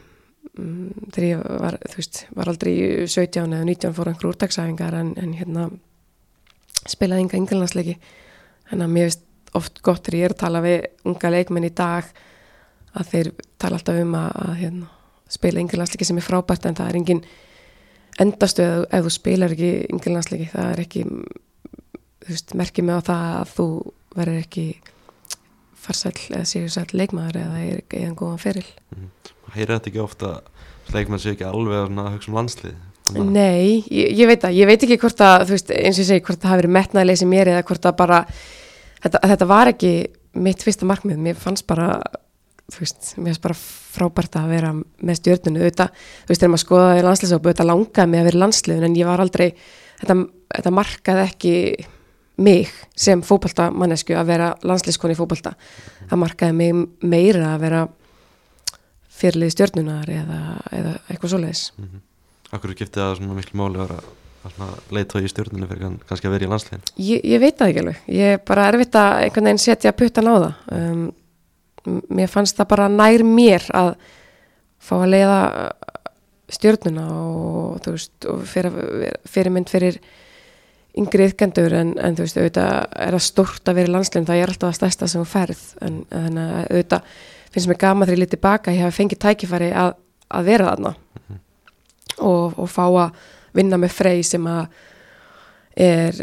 B: mm, þegar ég var, þú veist, var aldrei í 17 eða 19 fór einhver úrtaksæfingar en, en hérna spilaði ynga yngri landsleiki en að mér veist oft gott þegar ég er að tala við unga leikmenn í dag að þeir tala alltaf um að, að hérna, spila yngri landsleiki sem er frábært en það er engin endastöð ef þú spilar ekki yngri landsleiki það er ekki veist, merkið mig á það að þú verður ekki farsæll eða séu sæll leikmaður eða er eða góðan feril.
A: Heyrið þetta ekki ofta leikmenn séu ekki alveg að hugsa um landslið að-
B: Nei, ég, ég veit það, ég veit ekki hvort að, þú veist, eins og ég segi, hvort það hafi verið metnaðilegi sem mér eða hvort að bara, þetta, þetta var ekki mitt fyrsta markmið, mér fannst bara, þú veist, mér fannst bara frábært að vera með stjórnunu, auðvitað, þú veist, þegar maður skoðaði landsliðsópu, auðvitað langaði mig að vera í landsliðun, en ég var aldrei, þetta, þetta markaði ekki mig sem fótboltamannesku að vera landsliðskoni í fótbolta, það markaði mig meira að vera fyrirlið stjórnunar eða, eða eitthvað svoleiðis.
A: Akkur skipti það svona miklu máli að leita í stjórninu fyrir kann, kannski að vera í landsliðin
B: Ég, ég veit það ekki alveg, ég er bara erfitt að einhvern veginn setja puttan á það. Um, mér fannst það bara nær mér að fá að leiða stjórnuna og og fyrir, fyrirmynd fyrir yngri yðkendur en, en þú veist auðvitað er það stórt að vera í landslegin það er alltaf að stærsta sem þú ferð en, en auðvitað finnst mér gama þegar ég lítið baka ég hef fengið tækifæri að, að vera þarna. Og, og fá að vinna með frey sem að er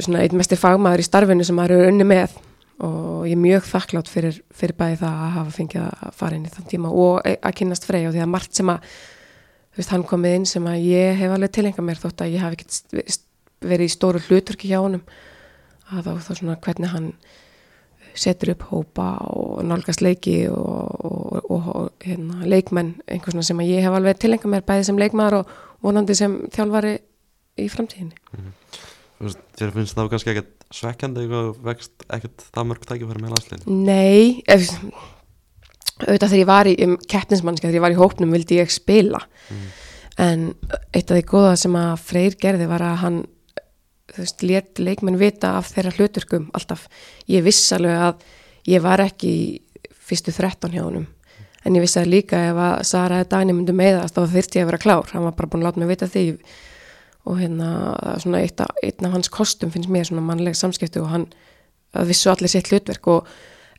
B: svona einn mestir fagmaður í starfinu sem maður eru unni með. Og ég er mjög þakklátt fyrir, fyrir bæði það að hafa fengið að fara inn í þann tíma og e- að kynast frey. Og því að margt sem að þú veist, hann komið inn sem að ég hef alveg tilenga mér þótt að ég hafi ekkert verið í stóru hluturki hjá honum að þá, þá svona hvernig hann setur upp hópa og nálgast leiki og, og, og, og hérna, leikmenn einhvers svona sem ég hef alveg tilenga mér bæði sem leikmaður og vonandi sem þjálfari í framtíðinni.
A: Þú veist, Þér finnst það kannski ekkert svekkjandi eitthvað vekst ekkert það mörg tækifæri með landsliðin
B: Nei, ef, auðvitað þegar ég var í um, keppnismannska, þegar ég var í hópnum vildi ég spila. En eitt af því góða sem að Freyr gerði var að hann þú veist, let leikmenn vita af þeirra hluturkum alltaf, ég viss alveg að ég var ekki fyrstu 13 hjá honum. En ég vissi að líka ef að Sara eða Dani myndu meðast þá þyrfti ég að vera klár, hann var bara búin að láta mig vita því. Og hérna svona eitt af, einn af hans kostum finnst mér svona mannleg samskipti og hann vissu allir sitt hlutverk. Og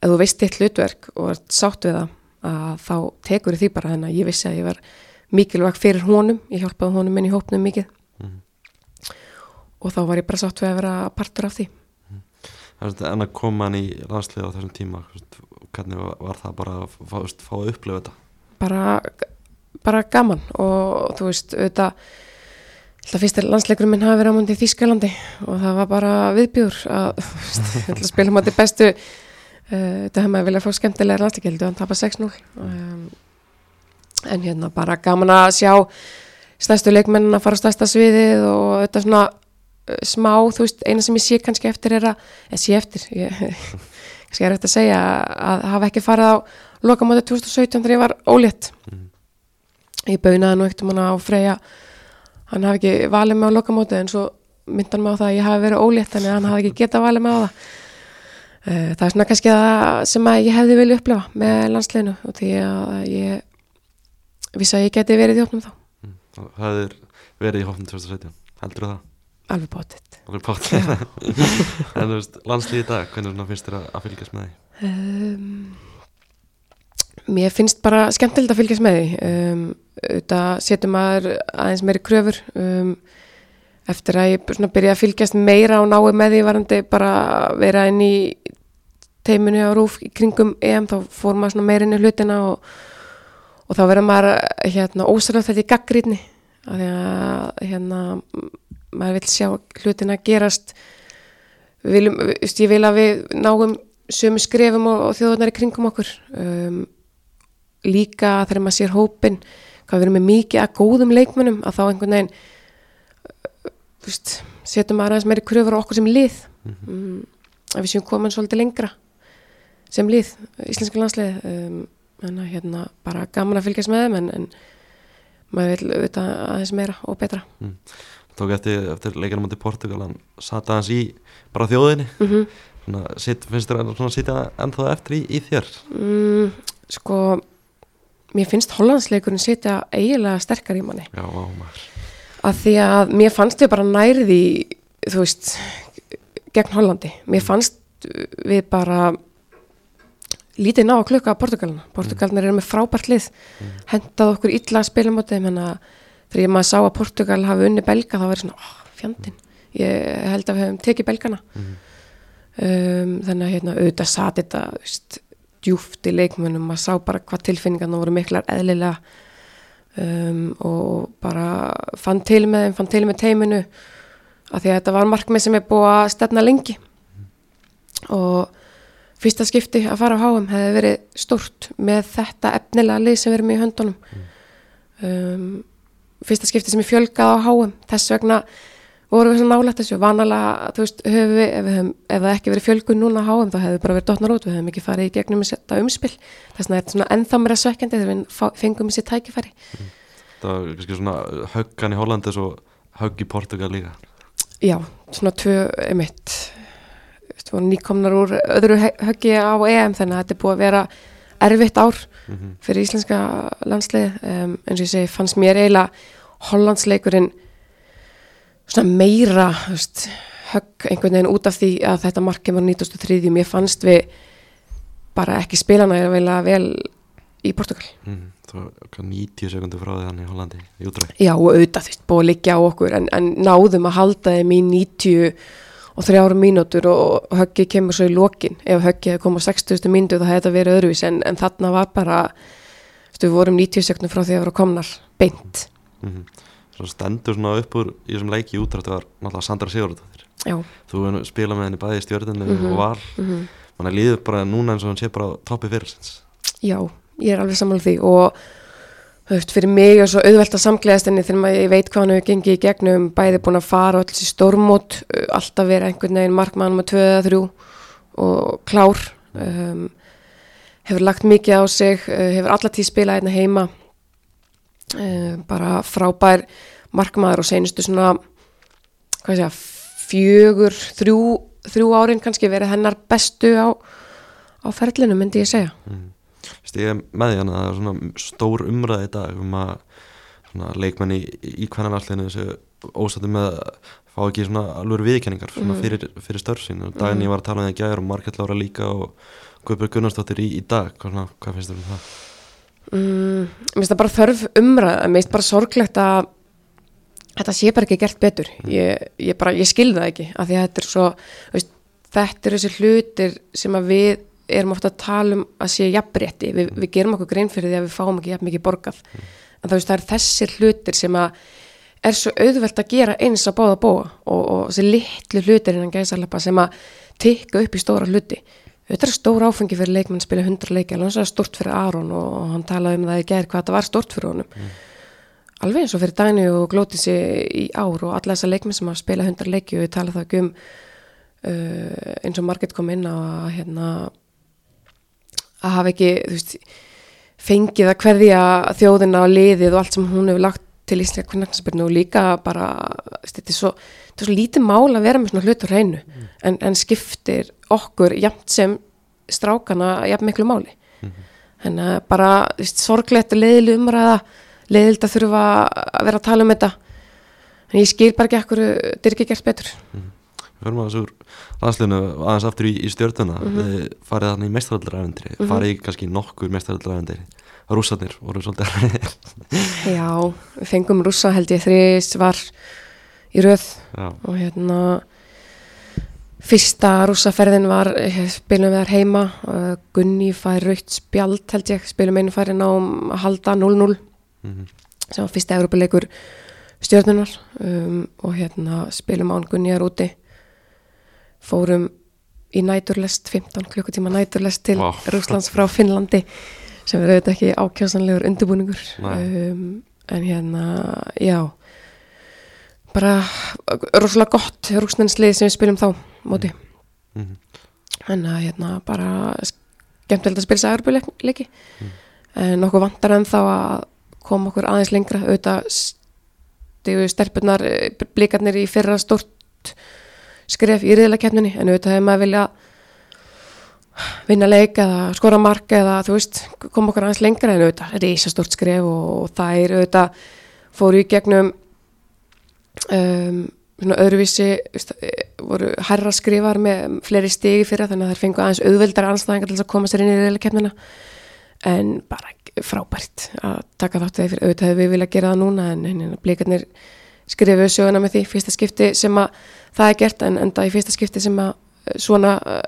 B: ef þú veist þitt hlutverk og ert sátt við það að þá tekur því bara þannig að ég vissi að ég var mikilvæg fyrir honum, ég hjálpaði honum inn í hópnum mikið og þá var ég bara sátt við að vera partur af því.
A: En að koma hann í landslið á þessum tíma hvernig var, það bara að fá, fá að upplifa þetta?
B: Bara, bara gaman og þú veist, auðvitað Það fyrst er landsleikurinn minn hafi verið á múndi í Þýskalandi og það var bara viðbjúr að, veist, *laughs* ég ætla að spila múndi bestu uh, þetta hefði maður viljað fá skemmtilega landsleikildu en tapa 6-0 um, en hérna bara gaman að sjá stærstu leikmennin að fara á stærsta sviðið og þetta svona smá, þú veist, eina sem ég sé kannski eftir er að, eða sé eftir ég, *laughs* kannski er eftir að segja að hafa ekki farið á lokamóti 2017 þegar ég var ólétt ég baunaði nú ekkert um hana á Freyja hann hafi ekki valið mig á lokamóti en svo myndan mig á það að ég hafi verið ólétt að hann hafi ekki getað valið mig á það Eh, það er svona kannski það sem að ég hefði viljað upplifa með landsliðinu og því að ég vissi að ég geti verið í hópnum þá
A: mm. Það hefur verið í hófnum 2017 heldur það?
B: Alveg bótið
A: Alveg pátt *laughs* En þú veist, landslið í dag, hvernig finnst þér að, fylgjast með því?
B: um, Mér finnst bara skemmtilegt að fylgjast með því. Um, auðvitað setur maður aðeins meiri kröfur um, eftir að ég byrja að fylgjast meira og nái með því varandi bara vera inn í teiminu á rúf í kringum EM þá fór maður svona meira inn í hlutina og, og þá verður maður hérna ósarlega þetta í því að hérna maður vil sjá hlutina gerast. Við viljum, ég vil að við náum sömu skrefum og, og þjóðunar í kringum okkur. Um, líka þegar maður sér hópin hvað við erum með mikið að góðum leikmönnum að þá einhvern veginn uh, veist, setjum maður aðeins meiri kröfur á okkur sem lið. Mm, að við séum komin svolítið lengra sem lið, íslenska landslið um, en að hérna bara gaman að fylgjast með þeim en, en maður vil auðvitað aðeins meira og betra
A: Tók eftir, eftir leikinum átti Portugal hann sat aðeins í bara þjóðinni.
B: Mm -hmm.
A: svona, sitt, finnst þér að sitja ennþá eftir í, í þér?
B: mm, sko mér finnst hollandsleikurinn sitja eiginlega sterkar í manni.
A: Já, á
B: að því að mér fannst við bara nærði þú veist gegn Hollandi, mér fannst við bara lítið ná að klukka að Portugalina Portugalina eru með frábært lið. Hendað okkur illa að spila mótið. Menna þegar maður sá að Portugal hafi unni belga þá verið svona, oh, fjandinn. Ég held að við hefum tekið belgana. Um, þannig að hérna auðvitað sati þetta veist, djúft í leikmönnum. Maður sá bara hvað tilfinningarna voru miklar eðlilega. Um, og bara fann til með þeim, fann til með teiminu. Af því að þetta var markmið sem er búið að stefna lengi. Og fyrsta skipti að fara á háum hefði verið stórt með þetta efnilega lið sem við erum í höndunum. Um, fyrsta skipti sem ég fjölgaði á háum þess vegna vorum við svona nálægt þessu. Vanalega, þú veist, höfum við ef, við ef það ekki verið fjölgun núna á háum þá hefði bara verið dotnar út, við hefum ekki farið í gegnum þetta umspil, þess vegna er þetta svona ennþá mér að svekkjandi þegar við fengum þessi tækifæri.
A: Það var kannski svona höggan í Hollandi og svo högg í Portugal líka.
B: Já, svona tvö emitt við vorum nýkomnar úr öðru höggi á EM þannig að þetta er búið að vera erfitt ár
A: mm
B: fyrir íslenska landsliði um, Hollandsleikurinn svona meira veist, högg einhvern veginn út af því að þetta markið var 93. Mér fannst við bara ekki spilana eða vel í Portugal.
A: -hmm. Það var hvað 90 sekundur frá því hann í Hollandi í útræð
B: Já, og auðvitað, þú veist, búið að liggja á okkur en, en náðum að halda þeim í 90 og þrjára mínútur og, og höggið kemur svo í lokin ef höggið hefði komið á 60. mínútu þá hefði þetta verið öðruvís en, en þarna var bara þú veist, við vorum 90 sekundum frá því að vera komnar beint.
A: mm Svo stendur svona upp úr í þessum leiki útræð var náttúrulega Sandra Sigurðardóttir. Þú spilað með henni bæði í stjörðinu
B: Mhm.
A: og val.
B: mm
A: Þannig að líður bara núna eins og hann sé bara toppi fyrirsins.
B: Já, ég er alveg sammála því og veist, fyrir mig er svo auðvelt að samgleðast henni þegar maður, veit hvað hann hefur gengið í gegnum, bæði búin að fara og alls í stórmót, uh, alltaf vera einhvern veginn markmann með 2-3 og klár. Um, hefur lagt mikið á sig hefur allatíð spilað hérna heima bara frábær markmaður og seinustu svona ég, fjögur þrjú, þrjú árin kannski verið hennar bestu á, á ferlinu myndi ég segja
A: mm. Ég er með því að það er svona stór umræði í dag um að svona, leikmenn í, í hvernig allinu þessu ósættu með að fá ekki svona alveg viðkenningar svona
B: Mhm.
A: fyrir, fyrir störf sín og daginn ég var að tala um það í gæður og Markett Lára líka og Guðbjörg Gunnarsdóttir í, í dag hvað, svona, hvað finnst þér um það?
B: Mm, Mér finnst það bara þörf umræð Mér finnst bara sorglegt að þetta sé bara ekki gert betur. Ég, ég, bara, ég skil það ekki því að þetta er svo veist, þetta eru þessi hlutir sem að við erum ofta að tala um að sé jafnrétti. Við, við gerum okkur grein fyrir því að við fáum ekki jafn mikið borgað. En það, veist, það er þessir hlutir sem að er svo auðvelt að gera eins að báða bóa og, og þessi litlu hlutir innan gæsalappa sem að tikka upp í stóra hluti þetta er stór áfengi fyrir leikmann að spila 100 leiki alveg eins og það er stort fyrir Aron og, hann talaði um það í gær hvað þetta var stort fyrir honum. Alveg eins og fyrir Dæni og Glótisi í ár og alla þessar leikmenn sem að spila 100 leiki og við tala það ekki um uh, eins og Marget kom inn að hérna að hafa ekki veist, fengið að hverja þjóðina á liðið og allt sem hún hefur lagt til íslenska kvarnarknarsbyrnu og líka bara þetta er svo, þetta er svo lítið mál að vera með svona hlut á hreinu. En, en skiptir okkur jafnt sem strákana jafn miklu máli. En uh, bara þú veist, sorglegt og leiðileg umræða leiðild að þurfa að vera að tala um þetta. En ég skil bara ekki ekkur þetta er ekki gert betur.
A: Við förum að þessu landsliðinu aðeins aftur í, í stjörnuna. Við farið þannig í mestaraldaræfendri
B: Mhm.
A: farið í kannski nokkur mestaraldaræfendri rússarnir voru svolítið *laughs*
B: já, við fengum rússa held ég þrís var í röð.
A: Já,
B: og hérna fyrsta rússaferðin var eh, spilum við þar heima. Uh, Gunni fær rautt spjald held ég. Spilum einu færi náum að halda 0-0
A: mhm,
B: sem var fyrsta Európa-leikur stjórnunar um, og hérna spilum án Gunniðar úti. Fórum í næturlest 15 klukkutíma næturlest til
A: Vá.
B: Rúslands frá Finnlandi sem er auðvitað ekki ákjásanlegur undirbúningur. Um, en hérna, já bara rosalega gott rúsnenslið sem við spilum þá móti.
A: Mhm,
B: en að hérna bara skemmtilegt að spila að Európa-leiki en nokkuð vantar en þá að koma okkur aðeins lengra. Auðvitað stigu stelpunar blikarnir í fyrra stort skref í riðlakeppninni. En auðvitað hefur maður vilja vinna leik eða skora mark eða þú veist koma okkur aðeins lengra. En auðvitað reysa stort skref og, og það er auðvitað fóru í gegnum um, öðruvísi eh, voru herra skrifar með fleiri stigi fyrir þannig að þær fengu aðeins auðveldar anstæðingar til að koma sér inn í riðlakeppnina en bara frábært að taka þátt þegar auðvitað hefur við vilja gera það núna en, blíkarnir skrifuðu söguna með því fyrsta skipti sem að það er gert en enda í fyrsta skipti sem að eh, svona eh,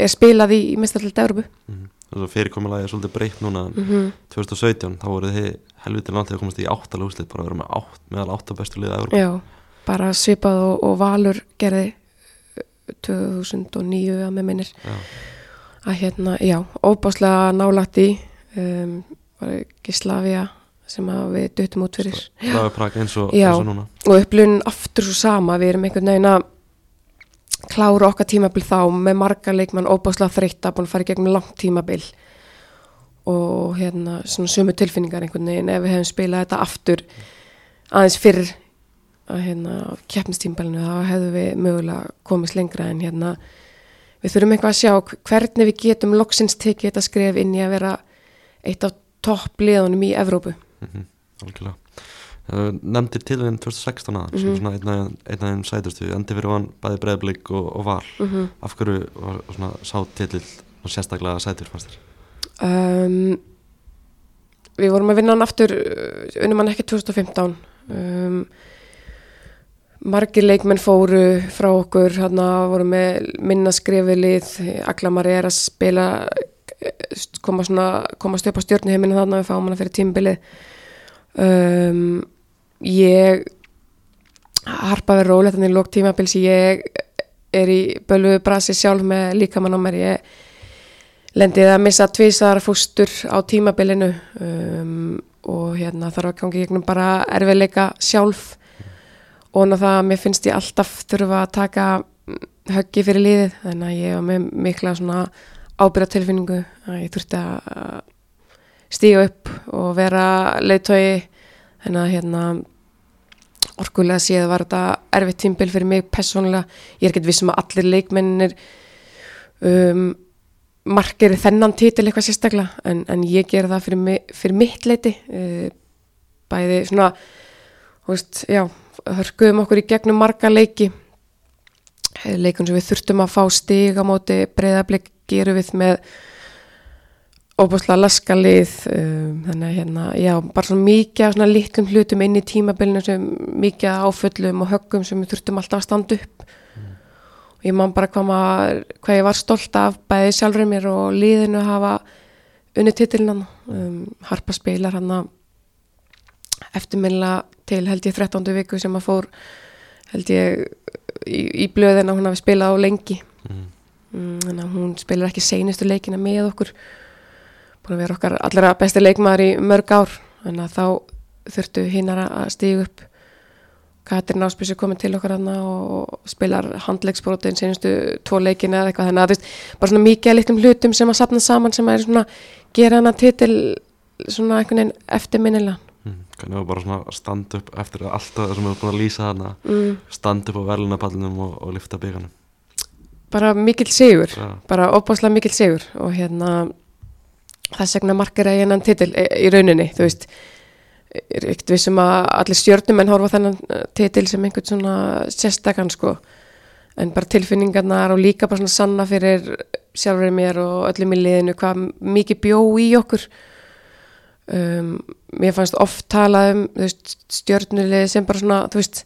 B: er spilað í, í mestarlega Európu
A: mhm. Þessu fyrirkomulagi er svolítið breytt núna
B: mm -hmm.
A: 2017, þá voruð þið helviti langt þegar komast í áttalega úrslit bara að vera með átt, meðal átta bestu liða Európa
B: Já, bara svipað og, og Valur gerði uh, 2009 að með minnir
A: Já.
B: að hérna, já, óbáslega nálagt í um, var ekki Slavia sem við duttum út fyrir
A: Laga Prag eins og,
B: Já.
A: eins og núna
B: og upplun aftur svo sama við erum einhvern veginn að klára okkar tímabil þá með marga leikmann óbáslega þreytta, búin að fara í gegnum langt tímabil og hérna svona sömu tilfinningar einhvern veginn ef við hefum spilað þetta aftur aðeins fyrr að hérna keppnistímbalinu þá hefðu við mögulega komist lengra en hérna við þurfum eitthvað að sjá hvernig við getum loksins tekið þetta skref inn í að vera eitt af toppliðunum í Evrópu.
A: Mm algjörlega. Uh, nefndir til þeim 2016 aðan sem
B: Mhm.
A: svona einn af þeim sætustu. Endi fyrir hann bæði breyðblik og, og val.
B: Mm
A: af hverju var svona sá titill og sérstaklega sætur fannst þér
B: um, Við vorum að vinna hann aftur uh, unnum hann ekki 2015 um, margir leikmenn fóru frá okkur hérna voru með minna skrifið lið Aglamar er að spila eh, koma svona, komast upp á stjórnuheiminu þarna við fáum hana fyrir tímbilið um, ég harpa við rólegt þannig lók tímabils. Ég er í bölvu brasi sjálf með líkamann á mér. Ég lendið að missa tvísar fóstur á tímabilinu um, og hérna þarf að gangi gegnum bara erfiðleika sjálf. Og ná það að mér finnst ég alltaf þurfa að taka mm, höggi fyrir liðið þannig að ég var með mikla svona ábyrða tilfinningu að ég þurfti að stíga upp og vera leiðtói þannig að hérna orkulega séð var þetta erfitt tímbil fyrir mig persónulega, ég er ekkert vissum að allir leikmennir um, markir þennan titil eitthvað sérstaklega en, en ég ger það fyrir, mi- fyrir mitt leiti uh, bæði svona veist, já, hörkuðum okkur í gegnum marga leiki Eh, leikun sem við þurftum að fá stig á móti breyðablik gerum við með óbúslega laskalið um, þannig að hérna, já, bara svona mikið svona litlum hlutum inn í tímabilinu sem mikið áföllum og höggum sem við þurftum alltaf að standa upp og ég man bara hvað, maður, hvað ég var stolt af bæði sjálfur mér og liðinu að hafa unni titilin hann um, Harpa spilar hann eftirminnilega til held ég 13. viku sem að fór held ég í, í blöðin að hún hafi spilað á lengi
A: mm.
B: mm, þannig að hún spilar ekki seinustu leikina með okkur búin að vera okkar allra besti leikmaður í mörg ár þannig að þá þurftu hinnar að stígu upp Katrin Áspísi komin til okkar hana og spilar handleiksbrotin seinustu tvo leikina eða eitthvað þannig að þú veist, bara svona mikið litlum hlutum sem að sapna saman sem að er svona gera hana titil svona einhvern veginn eftirminnilega
A: Mm. hvernig var bara svona að standa upp eftir allt það sem við erum búin að lýsa þarna
B: mm,
A: standa upp á verðlunapallinum og, og lifta bygganum
B: bara mikill sigur
A: Já.
B: bara opbáslega mikill sigur og hérna þess vegna markir að ég hennan titil í rauninni, þú veist er ekkert vissum að allir stjórnumenn horfa á þennan eh, titil sem einhvern svona sérstakann sko. En bara tilfinningarnar og líka bara svona sanna fyrir sjálfur mér og öllum í liðinu hvað mikið bjó í okkur. Um, mér fannst oft talað um stjórnulið sem bara svona þú veist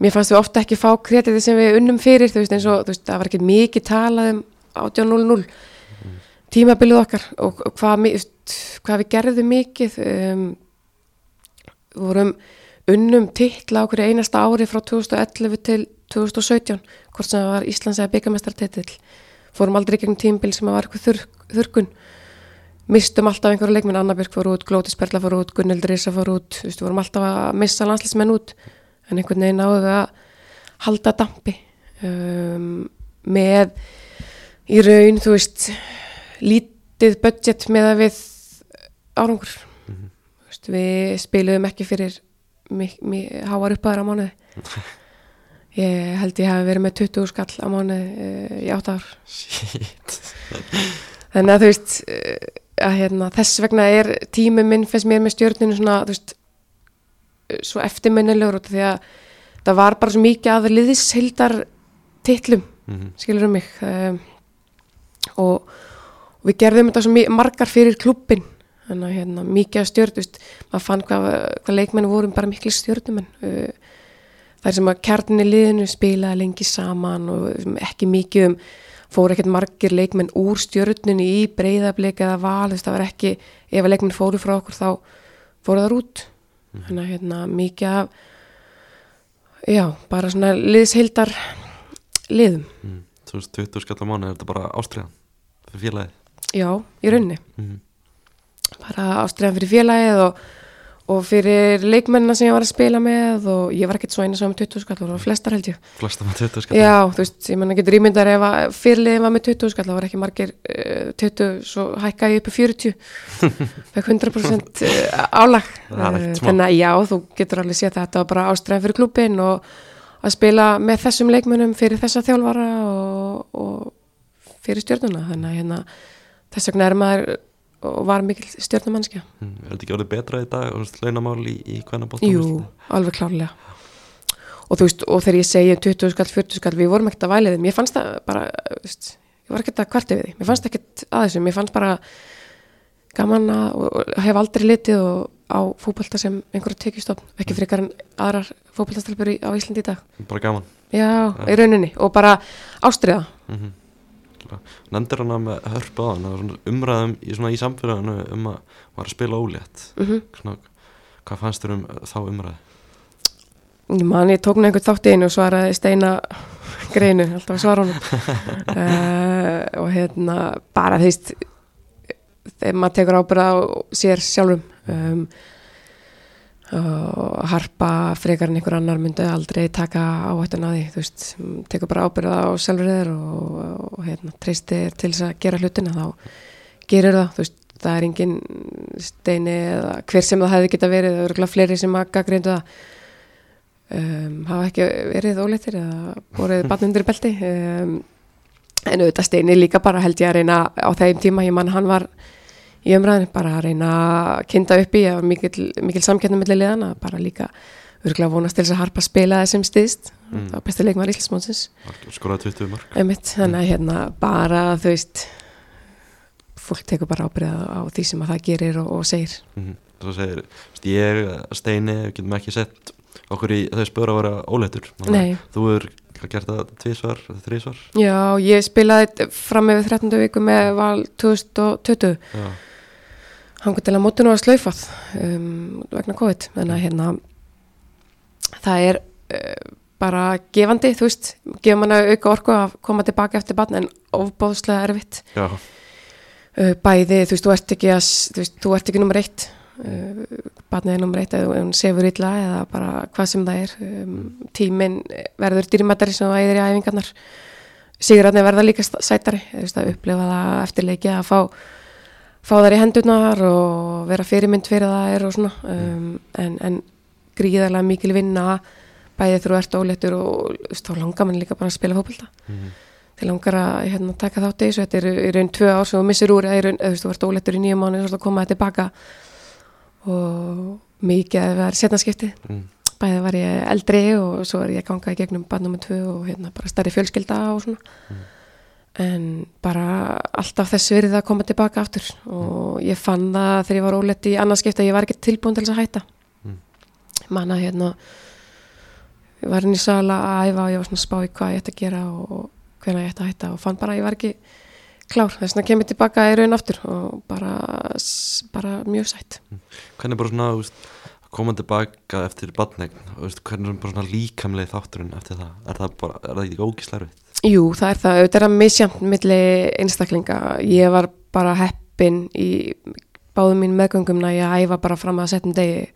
B: mér fannst við ofta ekki fá kreditið sem við unnum fyrir þú veist eins og þú veist, það var ekki mikið talað um 18.00 tímabilið okkar og, hvað, hvað við gerðum mikið um, vorum unnum titla hverju einasta ári frá 2011 til 2017 hvort sem það var Íslands eða byggamestartitill fórum aldrei gegnum tímabil sem var eitthvað þurr, þurrkun. Mistum alltaf einhverju leikminn Annabjörg fór út, Glótis Perla fór út, Gunnhild Risa fór út við vorum alltaf að missa landslismenn út. En einhvern veginn náðu við að halda dampi um, með í raun, þú veist lítið budget með að við árangur.
A: Mhm.
B: Þú veist, við spiluðum ekki fyrir háar uppaðar á mánuði. *laughs* Ég held ég hafi verið með 20 skall á mánuði uh, í átt ár.
A: Shit.
B: Þannig að þú veist uh, að hérna, þess vegna er tími minn fyrst mér með stjórninu svona veist, uh, svo eftirminnilegur því að það var bara svo mikið að liðishildar titlum
A: mm
B: skilur um mig um, og, og við gerðum þetta svo margar fyrir klubbin þannig að hérna, mikið að stjórn þú veist, maður fann hvað, hvað leikmenn vorum bara miklu stjórnumenn uh, þar sem að kjarninni liðinu spilaði lengi saman og ekki mikið um fóru ekkert margir leikmenn úr stjörnunni í breyðablik eða val, það var ekki ef að leikmenn fóru frá okkur þá fóru það út. Þannig að hérna mikið af já, bara svona liðshildar liðum,
A: mm. Þú veist, 20 skall á mánu, er þetta bara ástriðan fyrir félagið
B: já, í rauninni.
A: Mm.
B: bara ástriðan fyrir félagið og, og fyrir leikmennina sem ég var að spila með og ég var ekkert svo eina sem var með 20 skall, það var flestar held ég.
A: Flesta með 20 skall
B: Já, þú veist, ég menna getur ímyndar ef að fyrirliðin var með 20 skall, það var ekki margir uh, 20, svo hækkaði ég upp í 40 *laughs* fekk 100% uh, álag. Eh, þannig að já, þú getur alveg séð þetta var bara ástræðan fyrir klubin og að spila með þessum leikmönnum fyrir þessa þjálfara og, og fyrir stjórnuna. Þannig að hérna, þess vegna er maður og var mikil stjórnumannskja
A: mm. Er þetta ekki orðið betra í dag, veist, launamál í, í hvernig bóttum?
B: Jú, alveg klárlega. Og þú veist, og þegar ég segi 20 skall, 40 skall, við vorum ekkert að væli þeim. Ég fannst það bara, veist ég var ekkert að kvarti við því, mér fannst ekkert að þessu. Mér fannst bara gaman að og, og hef aldrei litið og á fótbolta sem einhverju tekjustofn ekki frekar en aðrar fótboltastelpur í- á Íslandi í dag.
A: Bara gaman.
B: Já, í rauninni, og bara ástriða
A: mm Nendir hana með hörpu á hann umræðum í, svona, í samfélaginu um að var að spila ólétt.
B: Mm
A: svona, Hvað fannst þér um þá umræði?
B: Ég man, ég tók nú einhvern þátt í einu og svaraði steina greinu, alltaf svara honum. Uh, *laughs* og hérna bara þú veist þegar maður tekur ábyrða á sér sjálfum um, og harpa frekar en einhver annar myndi aldrei taka áhættun að því þú veist, tekur bara ábyrða á sjálfur þér og, og hérna, treystir til þess að gera hlutina þá gerir það, þú veist, það er engin steini eða hver sem það hefði geta verið, það eru örugglega fleiri sem að gaggreindu það. Um, hafa ekki verið óleittir eða borið barn undir belti. Um, en auðvitað steini líka bara held ég að reyna á þeim tíma, ég mann hann var í umræðinu, bara að reyna að kynna upp í að mikil, mikil samkennum milli liðana, bara líka örgulega vonast til þess að harpa spila þessum stiðst
A: Mm.
B: það var besti leikmar Íslandsmónsins
A: Skoraði 20 mörg
B: einmitt, þannig að hérna bara þú veist fólk tekur bara ábyrða á því sem að það gerir og, og segir.
A: Mm Svo segir, veist, ég, Steini, við getum ekki sett okkur í þau spöra að vera að
B: Nei.
A: Þú er gert það tvísvar, þrísvar
B: Já, ég spilaði fram yfir 13. viku með val 2020
A: Já,
B: hangur til að mótinu var slaufað um, vegna COVID. Þannig að hérna það er uh, bara gefandi, þú veist gefur manna auka orku að koma tilbaka eftir barn en ofbóðslega erfitt. Uh, bæði, þú veist, þú ert ekki að, þú veist, þú ert ekki nummer eitt. Uh, barnið er nummer eitt eða hún sefur illa eða bara hvað sem það er. Um, tíminn verður dýrimættari sem það æðir í æfingarnar. Sigurarnir verða líka sætari þú veist, að upplifa það eftir leiki að fá fá þær í hendurnar og vera fyrirmynd fyrir það er og svona. Um, en, en gríðarlega mikil vinna bæði þú ert óléttur og þá langar mann líka bara að spila fótbolta.
A: Mm
B: til langar að hérna, taka þátt í þessu. Þetta er í raun tvö ár sem þú missir úr eða þú veist, þú ert ólettur í nýju mánu og koma þetta tilbaka. Og mikið að það er setnaskipti
A: mm.
B: bæði var ég eldri og svo er ég að ganga í gegnum barn nummer tvö og hérna bara stærri fjölskylda og svona en bara alltaf þess verið að koma tilbaka aftur. Og ég fann það þegar ég var óletti í annarskipti að ég var ekki tilbúin til þess að hætta.
A: Mm.
B: manna hérna ég var inn í sala að æfa og ég var svona að spá í hvað ég ætti að gera og, hvernig ég ætti að hætta og fann bara að ég var ekki klár. Þess vegna kemur tilbaka í raun aftur og bara, bara mjög sætt.
A: Hvernig bara svona, að koma tilbaka eftir badnegn og veist, hvernig er bara svona líkamlega þátturinn eftir það? Er það bara, er það ekki ógislerfið?
B: Jú, það er það, auðvitað er að misjant milli einstaklinga. Ég var bara heppin í báðum mín meðgöngum að ég æfa bara fram að setjum degi.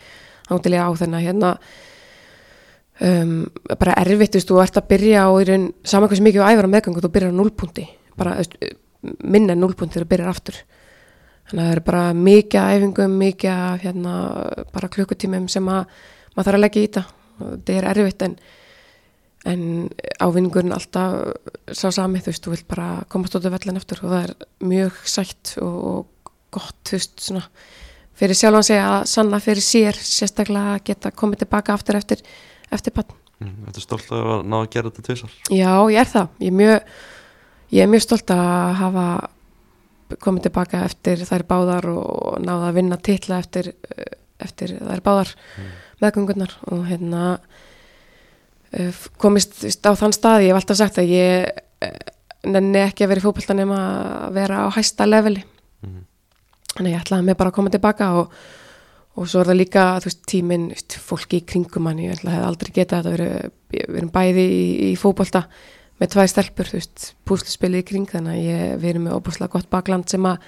B: Ándilega á þennan hérna um, bara erfitt, þú ert að byrja og saman hversu mikið þú æfar á meðgöngu þú byrjar á núlpunti, bara minna núlpunti þegar þú byrjar aftur. Þannig að það er bara mikið af æfingum mikið af hérna, bara klukkutímum sem að maður þarf að leggja í þetta. Þetta er erfitt en en ávinningurinn alltaf sá sami, þú veist, þú vilt bara komast út af vellin eftir og það er mjög sætt og, gott, þú veist, svona fyrir sjálfan sig að sanna fyrir sér sérstaklega að geta komið tilbaka aftur eftir, eftir pann.
A: Mm. Þetta er stolt að ná að gera þetta tvisar
B: Já, ég er það. Ég er mjög, ég er mjög stolt að hafa komið tilbaka eftir þær báðar og náða að vinna titla eftir, eftir þær báðar meðgöngunar og hérna komist þú veist, á þann stað, ég hef alltaf sagt að ég eh, nenni ekki að vera í fótbolta nema að vera á hæsta leveli.
A: Mhm.
B: þannig að ég ætlaði mig bara að koma tilbaka og, og svo er það líka veist, tíminn, veist, fólki í kringum hann ég ætla að hef aldrei getað þetta við, erum bæði í, í fótbolta með tvær stelpur, púsluspilið í kring. Þannig að ég, við erum með óbúslega gott bakland sem að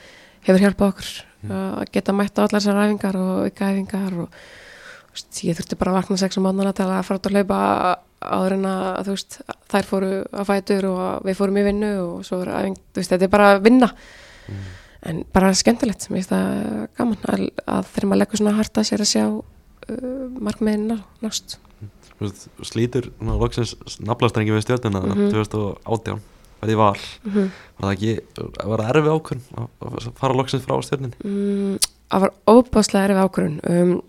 B: hefur hjálpað okkur að geta mætt á allar þessar æfingar og ykkaæfingar og þú veist, ég þurfti bara að vakna sex um mánana til að fara út að hlaupa áður en að veist, þær fóru að fætur og við fórum í vinnu og svo er þú veist, þetta er bara að vinna en bara skemmtilegt mér finnst það gaman að, að þegar maður leggur svona harta sér að sjá uh, markmiðin ná, nást.
A: Veist, slítur loksins naflastrengi við stjórnuna mm
B: Mhm.
A: 2018 fæði val
B: mm -hmm.
A: var það ekki, var það erfið ákvörn að að fara loksins frá stjórninni
B: mm, það var óbáslega erfið ákvörun um,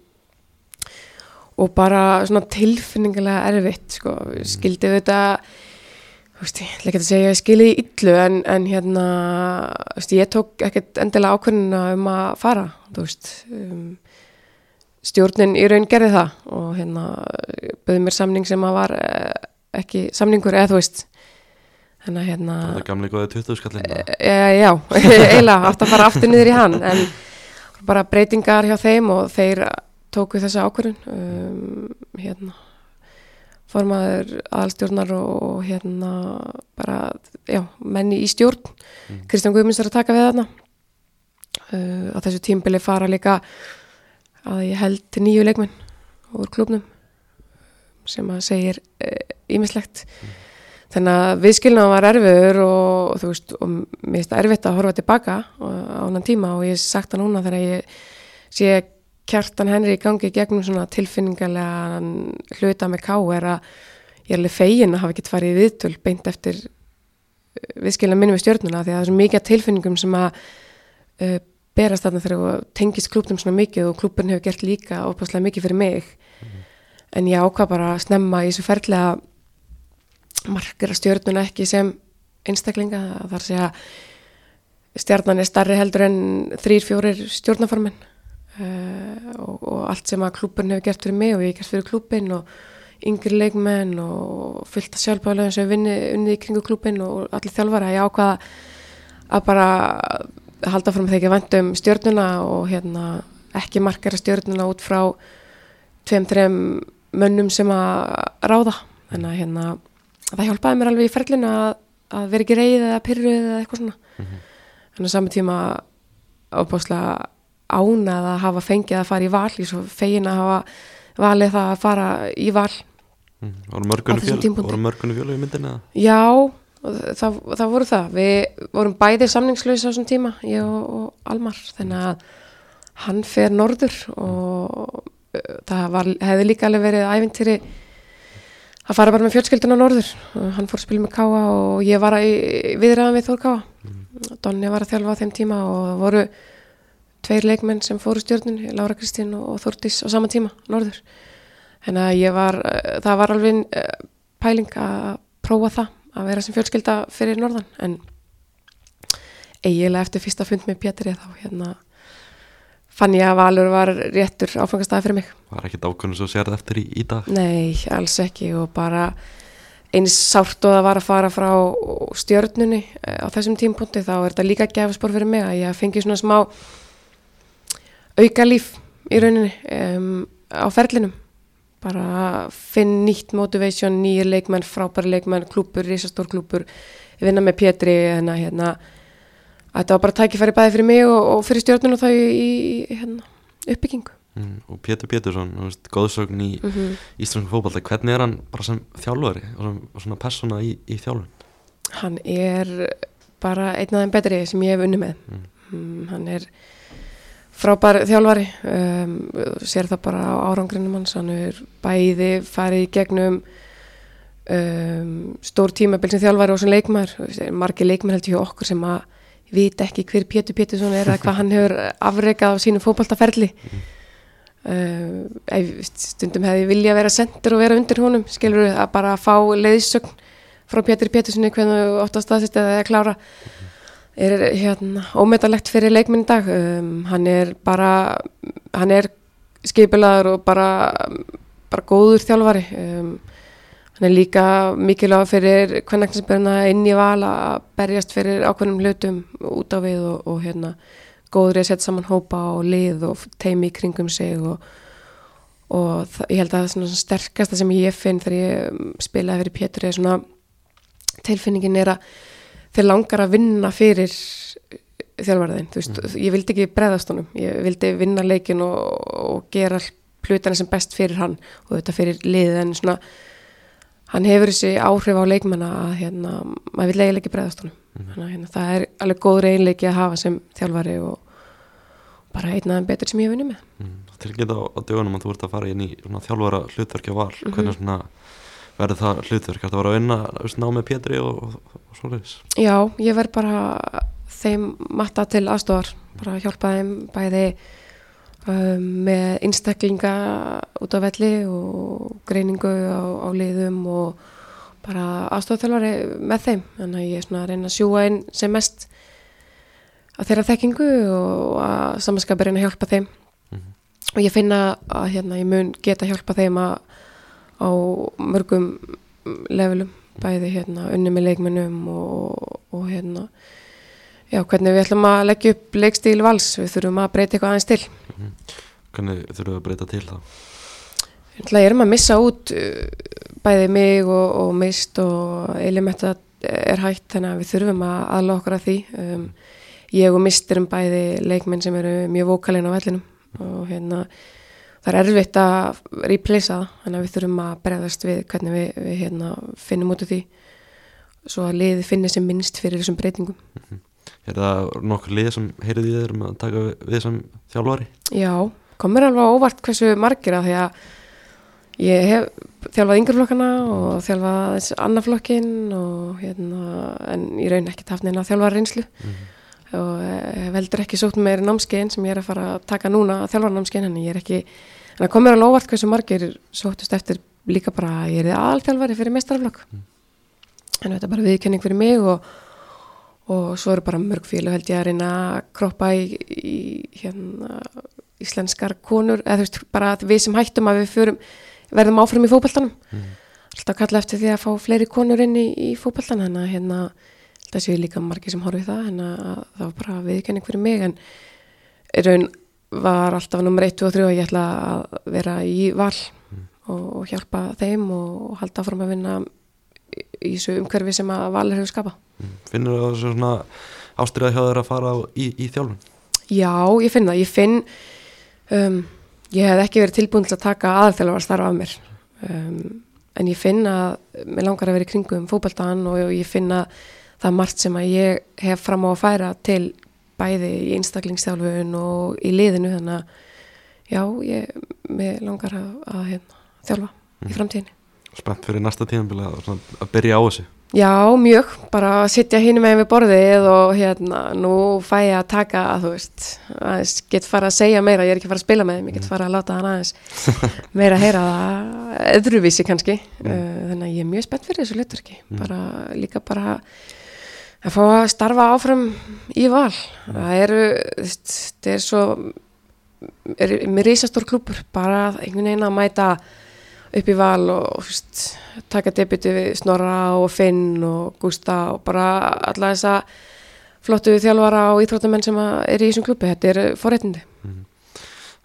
B: og bara svona tilfinningilega erfitt sko, skildi við þetta þú veist, ég ætla ekki að segja ég skildi í illu en, en hérna þú veist, ég tók ekkert endilega ákvörunina um að fara þú veist um, stjórnin í raun gerði það og hérna bauði mér samning sem að var eh, ekki samningur eða þú veist þannig að hérna
A: það er gamli góði 20 skallin
B: e, já, *laughs* eiginlega átt að fara aftur niður í hann en bara breytingar hjá þeim og þeir tóku þessa ákvörðun um, hérna formaður aðalstjórnar og hérna bara, já, menni í stjórn.
A: Mm.
B: Kristján Guðmunds er að taka við þarna. Uh, á þessu tímbili fara líka að ég held nýju leikmenn úr klubnum sem að segir ímislegt þannig að viðskilnaðan var erfiður og, og þú veist, og mér finnst það erfitt að horfa tilbaka á annan tíma og ég sagt það núna þegar ég sé kjartan Henry í gangi gegnum svona tilfinningarlega hluta með ká er að ég er alveg fegin að hafa ekkert farið í viðtöl beint eftir viðskilna minni við stjórnuna því að það er svo mikið tilfinningum sem að uh, berast þarna þegar þú tengist klúbnum svona mikið og klúbun hefur gert líka óbúslega mikið fyrir mig. En ég ákvað bara að snemma í þessu ferðlega markera stjórnuna ekki sem einstaklinga það er að segja stjarnan er starri heldur en þrýr, fjórir stjórnaformin uh, og, og allt sem að klúbun hefur gert fyrir mig og ég hef gert fyrir klúbin og yngri leikmenn og fullt að sjálfbálega sem vinni unnið í kringu klúbin og allir þjálfara, ég ákvaða að bara halda fram þegar ég vant um stjórnuna og hérna ekki markera stjórnuna út frá tveim, þreim mönnum sem að ráða. Þannig að hérna það hjálpaði mér alveg í ferlinu að, að vera ekki reyð eða pyrruð eða eitthvað svona. Þannig að saman tíma ábáslega ánað að hafa fengið að fara í val í svo fegin að hafa valið það að fara í val
A: Mm. voru mörgunni
B: Á þessum
A: fjöl
B: tímapunkti.
A: voru mörgunni fjöl í myndinni eða?
B: Já, það, það voru það. Við vorum bæði samningslaus á þessum tíma, ég og, og Almar, þannig að hann fer norður og uh, það var, hefði líka alveg verið ævintýri að fara bara með fjölskylduna norður. Og Hann fór að spila með Káa og ég var í viðræðan við Þór Káa. Donni var að þjálfa á þeim tíma og voru tveir leikmenn sem fóru stjórnin, Lára Kristín og Þórdís á sama tíma, norður. Þannig að ég var, eh, það var alveg eh, pæling að prófa það, að vera sem fjölskylda fyrir norðan, en eiginlega eftir fyrsta fund með Pétri þá hérna fann ég að Valur var réttur áfangastæði fyrir mig.
A: var ekki ákvörnum svo sér það eftir í, í dag
B: Nei, alls ekki og bara eins sárt og það var að fara frá stjörnunni eh, á þessum tímpunkti þá er þetta líka gefaspor fyrir mig að ég fengi svona smá auka líf í rauninni um, á ferlinum bara finn nýtt motivation, nýjir leikmenn, frábæri leikmenn, klúpur, risastór klúpur, vinna með Pétri, hérna, hérna, þetta var bara tækifæri bæði fyrir mig og, og fyrir stjórnun og þá í, hérna, uppbyggingu.
A: mm. og Pétur Pétursson, góðsögn í
B: Mm -hmm.
A: íslensku fótballta hvernig er hann bara sem þjálfari og sem, og svona persóna í, í þjálfun
B: Hann er bara einn af þeim betri sem ég hef unni með.
A: Mm.
B: Mm, hann er frábær þjálfari, um, sér það bara á árangrinum hans, hann er bæði farið í gegnum um, stór tímabil sem þjálfari og sem leikmaður, margir leikmaður heldur hjá okkur sem að vita ekki hver Pétur Pétursson er eða hvað hann hefur afreikað á sínum fótballtaferli. Uh, stundum hefði vilja vera sendur og vera undir honum, skilur að bara fá leiðsögn frá Pétur Péturssoni hvernig þú átt að staðsist eða að klára er hérna ómetalegt fyrir leikminn í dag. Um, hann er bara hann er skipilaður og bara bara góður þjálfari. Um, hann er líka mikilvæg fyrir hvernaknisbjörna inn í val að berjast fyrir ákveðnum hlutum út á við og, og hérna góður í að setja saman hópa og lið og teimi í kringum sig og, og ég held að það er sterkasta sem ég finn þegar ég spilaði fyrir Pétur er svona tilfinningin er að þeir langar að vinna fyrir þjálfarðin, þú veist, ég vildi ekki breðast honum, ég vildi vinna leikin og, og gera hlutana sem best fyrir hann og þetta fyrir liðið en svona hann hefur þessi áhrif á leikmanna að hérna, maður vil eiginlega ekki breðast honum. Þannig að hérna, það er alveg góð reynleiki að hafa sem þjálfari og bara einn aðeins betur sem ég hef vinni með.
A: Mm. Til að geta á, á dögunum að þú ert að fara inn í svona þjálfara hlutverkja val hvernig svona verður það hlutverk? Að það var að vinna ná með Pétri og, og, og svoleiðis.
B: Já, ég verð bara þeim matta til aðstofar bara hjálpa þeim bæði um, með einstaklinga út á velli og greiningu á, á liðum og bara aðstofþjálfari með þeim. Þannig að ég er svona að reyna að sjúa inn sem mest að þeirra þekkingu og að samanskapur reyna að hjálpa þeim. Og ég finna að hérna, ég mun geta hjálpa þeim að á mörgum levelum bæði hérna unni með leikmennum og, og hérna já, hvernig við ætlum að leggja upp leikstíl vals, við þurfum að breyta eitthvað aðeins til.
A: Hvernig þurfum við að breyta til það
B: Þannig erum að missa út uh, bæði mig og, og mist og eilimetta er hægt þannig að við þurfum að aðla okkur að því. Um, ég og mist erum bæði leikmenn sem eru mjög vokalinn á vellinum og hérna það er erfitt að replacea það þannig að við þurfum að bregðast við hvernig við, við hérna, finnum út af því. Svo að liði finni sem minnst fyrir þessum breytingum.
A: Er það nokkur lið sem heyrið í þér um að taka við, sem þjálfari?
B: Já, komur alveg óvart hversu margir að því að ég hef þjálfað yngreflokkana og þjálfað annaflokkin og hérna, en ég raun ekki haft neina þjálfað reynslu og hef heldur ekki sótt meir námskeiðin sem ég er að fara að taka núna að þjálfa námskeiðin en ég er ekki, en það komur alveg óvart hversu margir sóttust eftir líka bara að ég er aðalþjálfari fyrir meistaraflokk. En þetta er bara viðkenning fyrir mig og og svo eru bara mörg félag held ég að reyna að kroppa í, í hérna, íslenskar konur eða þú veist bara við sem hættum að við fyrum, verðum áfram í fókbaltanum mm. alltaf kalla eftir því að fá fleiri konur inn í, í fókbaltan þannig að hérna, þetta séu líka margir sem horfið það að, að það var bara viðkenning fyrir mig. En raun var alltaf nummer 1 og 3 og ég ætla að vera í val og, og hjálpa þeim og halda áfram að vinna í þessu umhverfi sem að valir hefur skapað
A: Finnur það svona ástriða hjá þeir að fara í, í þjálfun?
B: Já, ég finn það. Ég finn, um, ég hef ekki verið tilbúin til að taka aðalþjálfar starfa af mér. Um, en ég finn að mér langar að vera í kringum fókbaltaðan og ég finn að það er margt sem að ég hef fram á að færa til bæði í einstaklingsþjálfun og í liðinu þannig að já, ég, mér langar að, að hérna, þjálfa mm. í framtíðinni.
A: Spennt fyrir næsta tíðanbila að, að byrja á þessu?
B: Já, mjög, bara að sitja hinn með við borðið og hérna, nú fæ ég að taka að þú veist, aðeins get fara að segja meira, ég er ekki fara að spila með þeim, ég get fara að láta hann aðeins *laughs* meira að heyra það, öðruvísi kannski, mm. þannig að ég er mjög spennt fyrir þessu hlutverki, mm. bara líka bara að fá að starfa áfram í val, það eru, þetta er svo, er með risastór klúpur, bara einhvern veginn að mæta upp í val og, fyrst, taka debuti við Snorra og Finn og Gústa og bara alla þessa flottu þjálfara og íþróttamenn sem er í þessum klubbi, þetta er forréttindi.
A: Mm.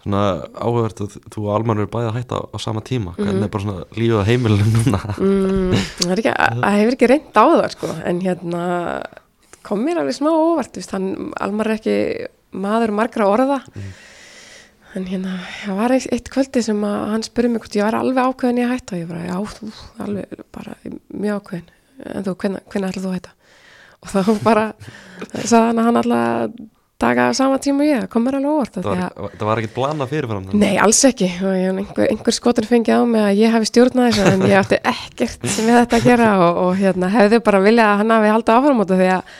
A: Svona áhugavert að þú og Alman eru bæði að hætta á sama tíma. Hvernig
B: Mhm.
A: er bara svona lífið á heimilum núna?
B: Mm, það, ekki, *laughs* það hefur ekki reynd á það sko, en hérna kom mér alveg smá óvart viðst, hann, Almar er ekki maður margra orða. En hérna, það var eitt, kvöldi sem að hann spurði mig hvort ég var alveg ákveðin í að hætta og ég bara, já, þú, alveg bara mjög ákveðin, en þú, hvernig ætlaðu þú að hætta? Og þá bara *laughs* sagði hann að hann alltaf taka á sama tíma ég, það kom mér alveg óvart
A: það var, það var ekkert blana fyrirfram þannig.
B: Nei, alls ekki. Og ég, einhver, einhver skotur fengið á mig að ég hafi stjórnað þessu en ég átti ekkert með þetta að gera og, og hérna, hefði bara viljað að hann hafi haldið áfram út af því að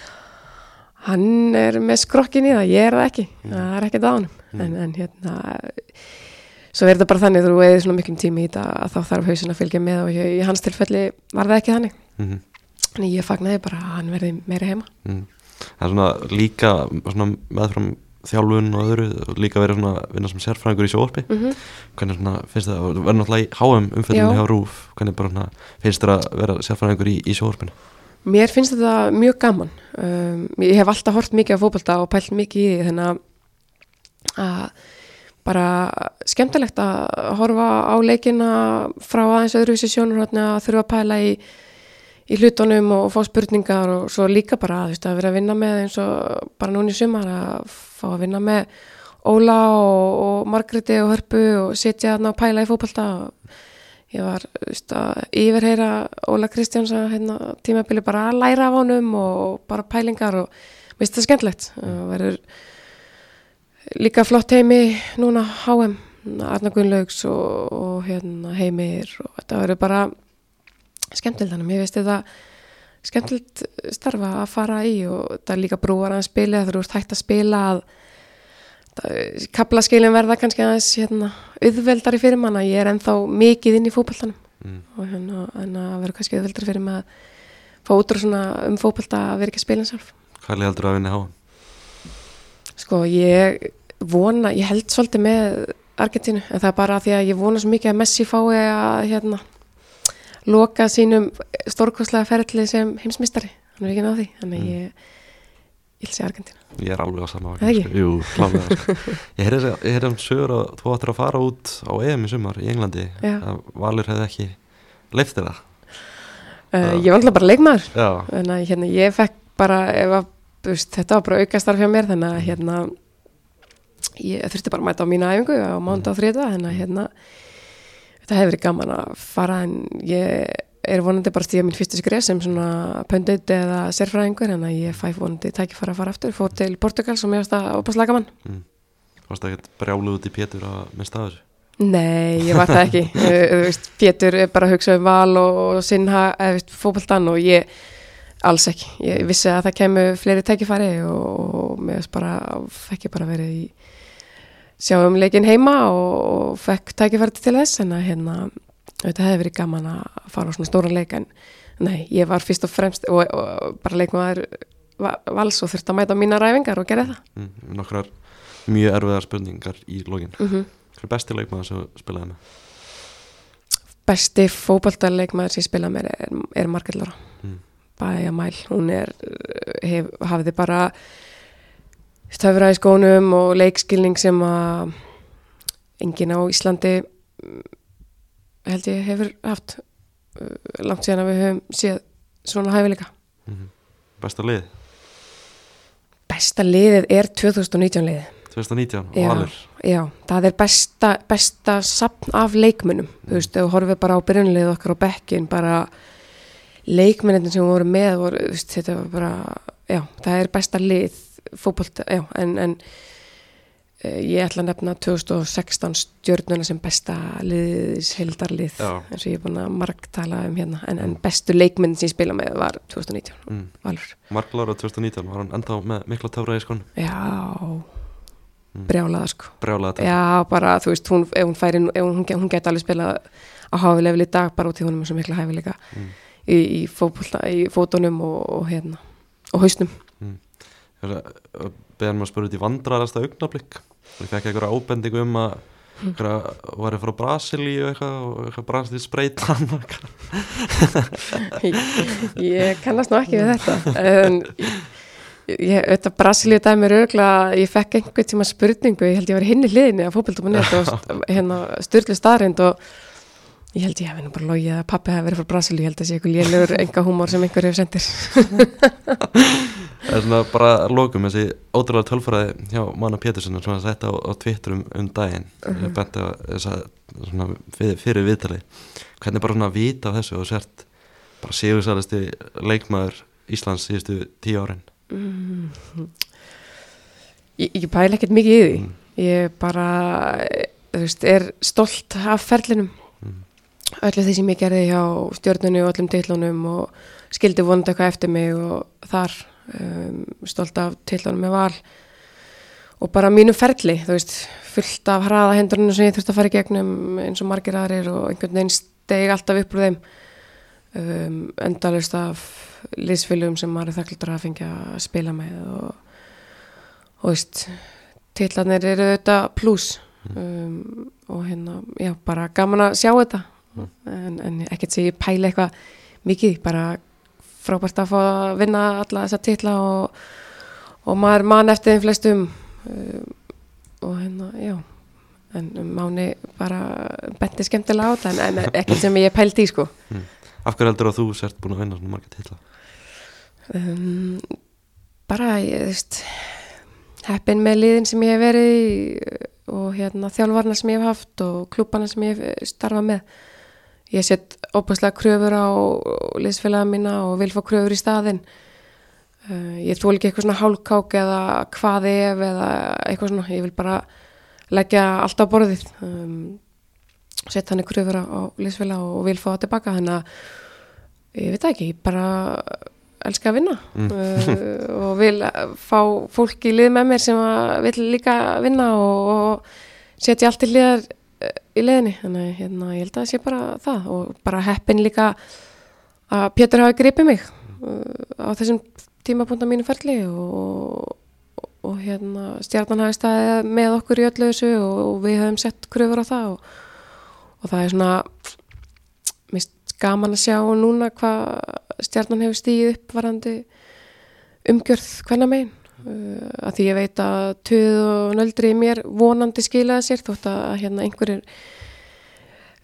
B: hann er með skrokkin í það, ég er það ekki. Það er ekkert á hann en, en hérna svo er þetta bara þannig þú eða svona miklum tími í þetta að þá þarf hausin að fylgja með og ég, í hans tilfelli var það ekki þannig.
A: Mm
B: en ég fagnaði bara að hann verði meira heima.
A: Mm. Það er svona líka svona meðfram þjálfun og öðru líka verið svona vinna sem sérfræðingur í sjóorpi
B: mm
A: hvernig svona finnst það, og verður náttúrulega í HM umfyllinu
B: Já.
A: hjá RÚF, hvernig bara svona finnst þér að vera sérfræðingur í, í sjóorpinu
B: Mér finnst þetta mjög gaman. Um, ég hef alltaf hort mikið á fótbolta og pælt mikið í því þannig að- bara skemmtilegt að horfa á leikina frá aðeins öðruvísi að þurfa að pæla í, í hlutunum og fá spurningar og svo líka bara veist, að vera að vinna með eins og bara núna í sumar að fá að vinna með Óla og, og Margréti og Hörpu og setja þarna að pæla í fótbolta. Og ég var veist, að yfirheyra Óla Kristjáns að hérna, tímabili bara að læra af honum og bara pælingar og mér finnst það skemmtilegt. Og verður líka flott heimi núna HM Arna Gunnlaugs og, og hérna, heimir og þetta verður bara skemmtilegt þannig mér finnst þetta skemmtilegt starfa að fara í og þetta er líka brúar að spila þú ert hægt að spila að kaplaskilin verða kannski aðeins hérna, auðveldari fyrir manna ég er ennþá mikið inn í fótboltanum
A: mm.
B: og hérna, en að vera kannski auðveldari fyrir mig að fá út úr svona um fótbolta að vera ekki að spila sjálf
A: Hvað er heldur að vinna HM?
B: sko ég vona, ég held svolítið með Argentínu, en það er bara því að ég vona svo mikið að Messi fái að hérna loka sínum stórkostlega ferðli sem heimsmystari hann er ekki náði, þannig
A: Mm.
B: ég segja Argentínu.
A: Ég er alveg á sama
B: Það ekki?
A: Jú, klálega sko. *laughs* Ég heyrði um sögur að þú ættir að fara út á EM í sumar í Englandi. Að Valur hefði ekki leift þér það.
B: Uh, ég var alltaf bara
A: Já,
B: þannig að hérna, ég fekk bara að, veist, þetta var bara aukastarf hjá mér þannig að hérna ég þurfti bara að mæta á mína æfingu á mánda og þriða þannig að hérna þetta hefur verið gaman að fara en ég er vonandi bara stíða mín fyrstu skrif sem svona pöndut eða sérfræðingur en ég fæ vonandi tækifæra að fara aftur. Fór til Portugal sem ég varst að opaslega gaman.
A: Mm. Varst það ekkert brjálu út í Pétur að af þessu?
B: Nei, ég var það ekki. *laughs* Pétur bara að hugsa um val og, veist, fótboltan og ég alls ekki, ég vissi að það kemur fleiri tækifæri og, og mér veist bara, fekk ég bara verið í sjá um leikin heima og, og fekk tækifæri til þess en að hérna, þetta hefði verið gaman að fara á svona stóran leik en nei, ég var fyrst og fremst og, og bara leikmaður va- vals og þurfti að mæta mína ræfingar og gera það
A: mm. Nokkrar mjög erfiðar spurningar í lokin
B: mm -hmm.
A: Hver er besti leikmaður sem spilaði með?
B: besti fótboltarleikmaður sem spila mér er, er Margrét Lára
A: Mm.
B: Bæja Mæl, hún er hef, hafði bara stöfra í skónum og leikskilning sem að enginn á Íslandi mm, held ég hefur haft uh, langt síðan að við höfum séð svona hæfileika
A: Mm. Besta lið?
B: besta liðið er 2019 liðið
A: 2019,
B: Já.
A: Valur
B: Já, það er besta, besta sapn af leikmunum, þú veist, ef við horfum bara á byrjunlið okkar á bekkin, bara leikmennin sem voru með voru, veist, þetta var bara, já, það er besta lið fótbolt, já, en, en eh, ég ætla að nefna 2016 stjörnuna sem besta liðis heildarlið,
A: Já.
B: eins og ég er búin að margtala um hérna, en, en bestu leikmennin sem ég spila með var 2019,
A: mm.
B: Valur.
A: Marklára 2019, var hann enda með mikla töfra í skon
B: Já,
A: Mm.
B: brjálaða sko.
A: Brjálega töfra
B: Já, bara, þú veist, hún, ef hún færi, ef hún, hún geti alveg spilað á háfilegvel í dag bara út í honum er svo mikla hæfileika
A: Mm.
B: í, í, í fótunum og, og hérna, og hausnum.
A: Beðan maður að spura út í vandrarasta augnablík ég fekk einhverja ábendingu um að einhverja var frá Brasilíu eitthvað og eitthvað Brasilíu spreytan *laughs*
B: Ég kannast nú ekki við þetta, en þetta Brasilíu dæmi er örgulega, ég fekk einhvern tíma spurningu, ég held ég var hinn í hliðinni að fótboltum og neitt og hérna styrlu staðrind og ég held ég hef nú bara logið að pappi hef verið frá Brasilíu, ég held að sé eitthvað lélegur *laughs* enga húmor sem einhver hefur sendir.
A: Það er svona bara að lokum þessi ótrúlega tölfræði hjá Manna Pétursson sem að setja á, á Twitter um, um daginn
B: Mhm.
A: ég benti á þess að fyrir, fyrir viðtali hvernig bara svona að vita af þessu og sért bara sigursælisti leikmaður Íslands síðustu tíu árin
B: Mm. Ég, ég pæla ekkert mikið í því.
A: Mm.
B: Ég bara, þú veist, er stolt af ferlinum.
A: Mm.
B: Öllu því sem ég gerði hjá stjórnunni og öllum titlunum og skildi vonandi eitthvað eftir mig og þar um, stolt af titlunum með val. Og bara mínu ferli, þú veist, fullt af hraða hendurinn sem ég þurfti að fara í gegnum eins og margir aðrir og einhvern veginn steg alltaf upp úr þeim. Um, endalust af liðsfylgum sem maður er þakklútur að fengja að spila með og, og veist, titlanir eru þetta pluss um, og hérna, já, bara gaman að sjá þetta
A: Mm.
B: en, en ekkert sem ég pæla eitthvað mikið, bara frábært að fá að vinna alla þessa titla og, og maður mann eftir þeim flestum um, og hérna, já en Máni bara benti skemmtilega á þetta en, en ekkert sem ég pældi í sko
A: Af hverju heldur að þú sért búin að vinna svona marga titla?
B: um, bara ég veist heppin með liðin sem ég hef verið í og hérna þjálfarna sem ég hef haft og klúbana sem ég hef starfað með ég set óbúslega kröfur á liðsfélaga mína og vil fá kröfur í staðinn. Uh, ég þól ekki eitthvað svona hálkák eða hvað ef eða eitthvað svona, ég vil bara leggja allt á borðið. Um, setja hann í kröfur á, liðsfélaga og vil fá það tilbaka þannig að ég veit ekki, ég bara elska að vinna. Uh, og vil fá fólk í lið með mér sem vil líka vinna og, og setja allt til liðar í liðinni þannig hérna, ég held að það sé bara það og bara heppin líka að Pétur hafi gripið mig uh, á þessum tímapunta mínu ferli og, og, og hérna stjarnan hafi staðið með okkur í öllu þessu og, og við höfum sett kröfur á það og, það er svona mist gaman að sjá núna hvað stjarnan hefur stíð upp varandi umgjörð hvenna megin. uh, að því ég veit að töð og nöldri mér vonandi skilaði sér þótt að hérna einhverjir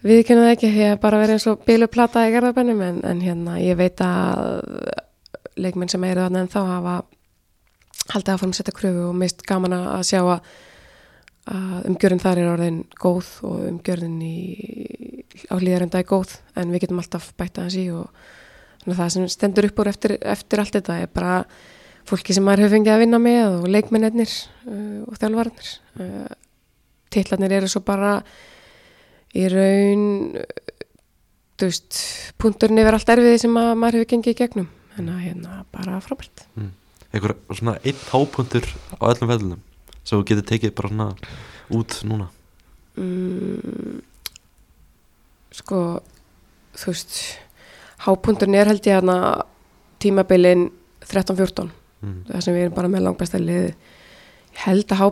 B: viðkynna það ekki því að bara verið eins og bílu plata í gerðabennum en, en hérna ég veit að leikmenn sem eru þarna en þá hafa haldið að fórum setja kröfu og mist gaman að sjá að, að umgjörðin þar er orðin góð og umgjörðin í, á hlýðarenda er góð en við getum alltaf bæta hans í og þannig að það sem stendur upp úr eftir, eftir allt þetta er bara fólki sem maður hefur fengið að vinna með og leikmennir uh, og þjálfarnir uh, titlarnir eru svo bara í raun þú veist, punkturinn yfir allt erfiði sem að maður hefur gengið í gegnum. En að hérna bara frábært.
A: Einhver svona einn hápuntur á öllum veðlunum sem þú getur tekið bara svona út núna?
B: Mm, sko þú veist hápunturinn er held ég hérna tímabilin 13-14
A: mm.
B: það sem við erum bara með langbæsta liði ég held að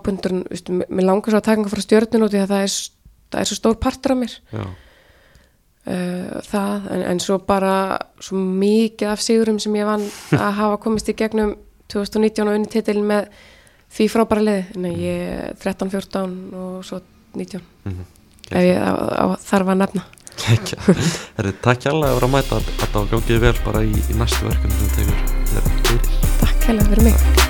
B: veistu, mér langar svo að taka einhver frá stjörnun út því að það er, það er svo stór partur af mér. Uh, það, en, en svo bara svo mikið af sigurum sem ég vann *laughs* að hafa komist í gegnum 2019 og unni titilin með því frábæra liði, en ég 13, 14 og svo 19
A: mm
B: ef ég á, á, þarf að nefna.
A: Takk hjálpa að vera að mæta. Þetta og gangið vel bara í, í næstu verkefni sem tegur þér fyrir
B: Takk hella fyrir mig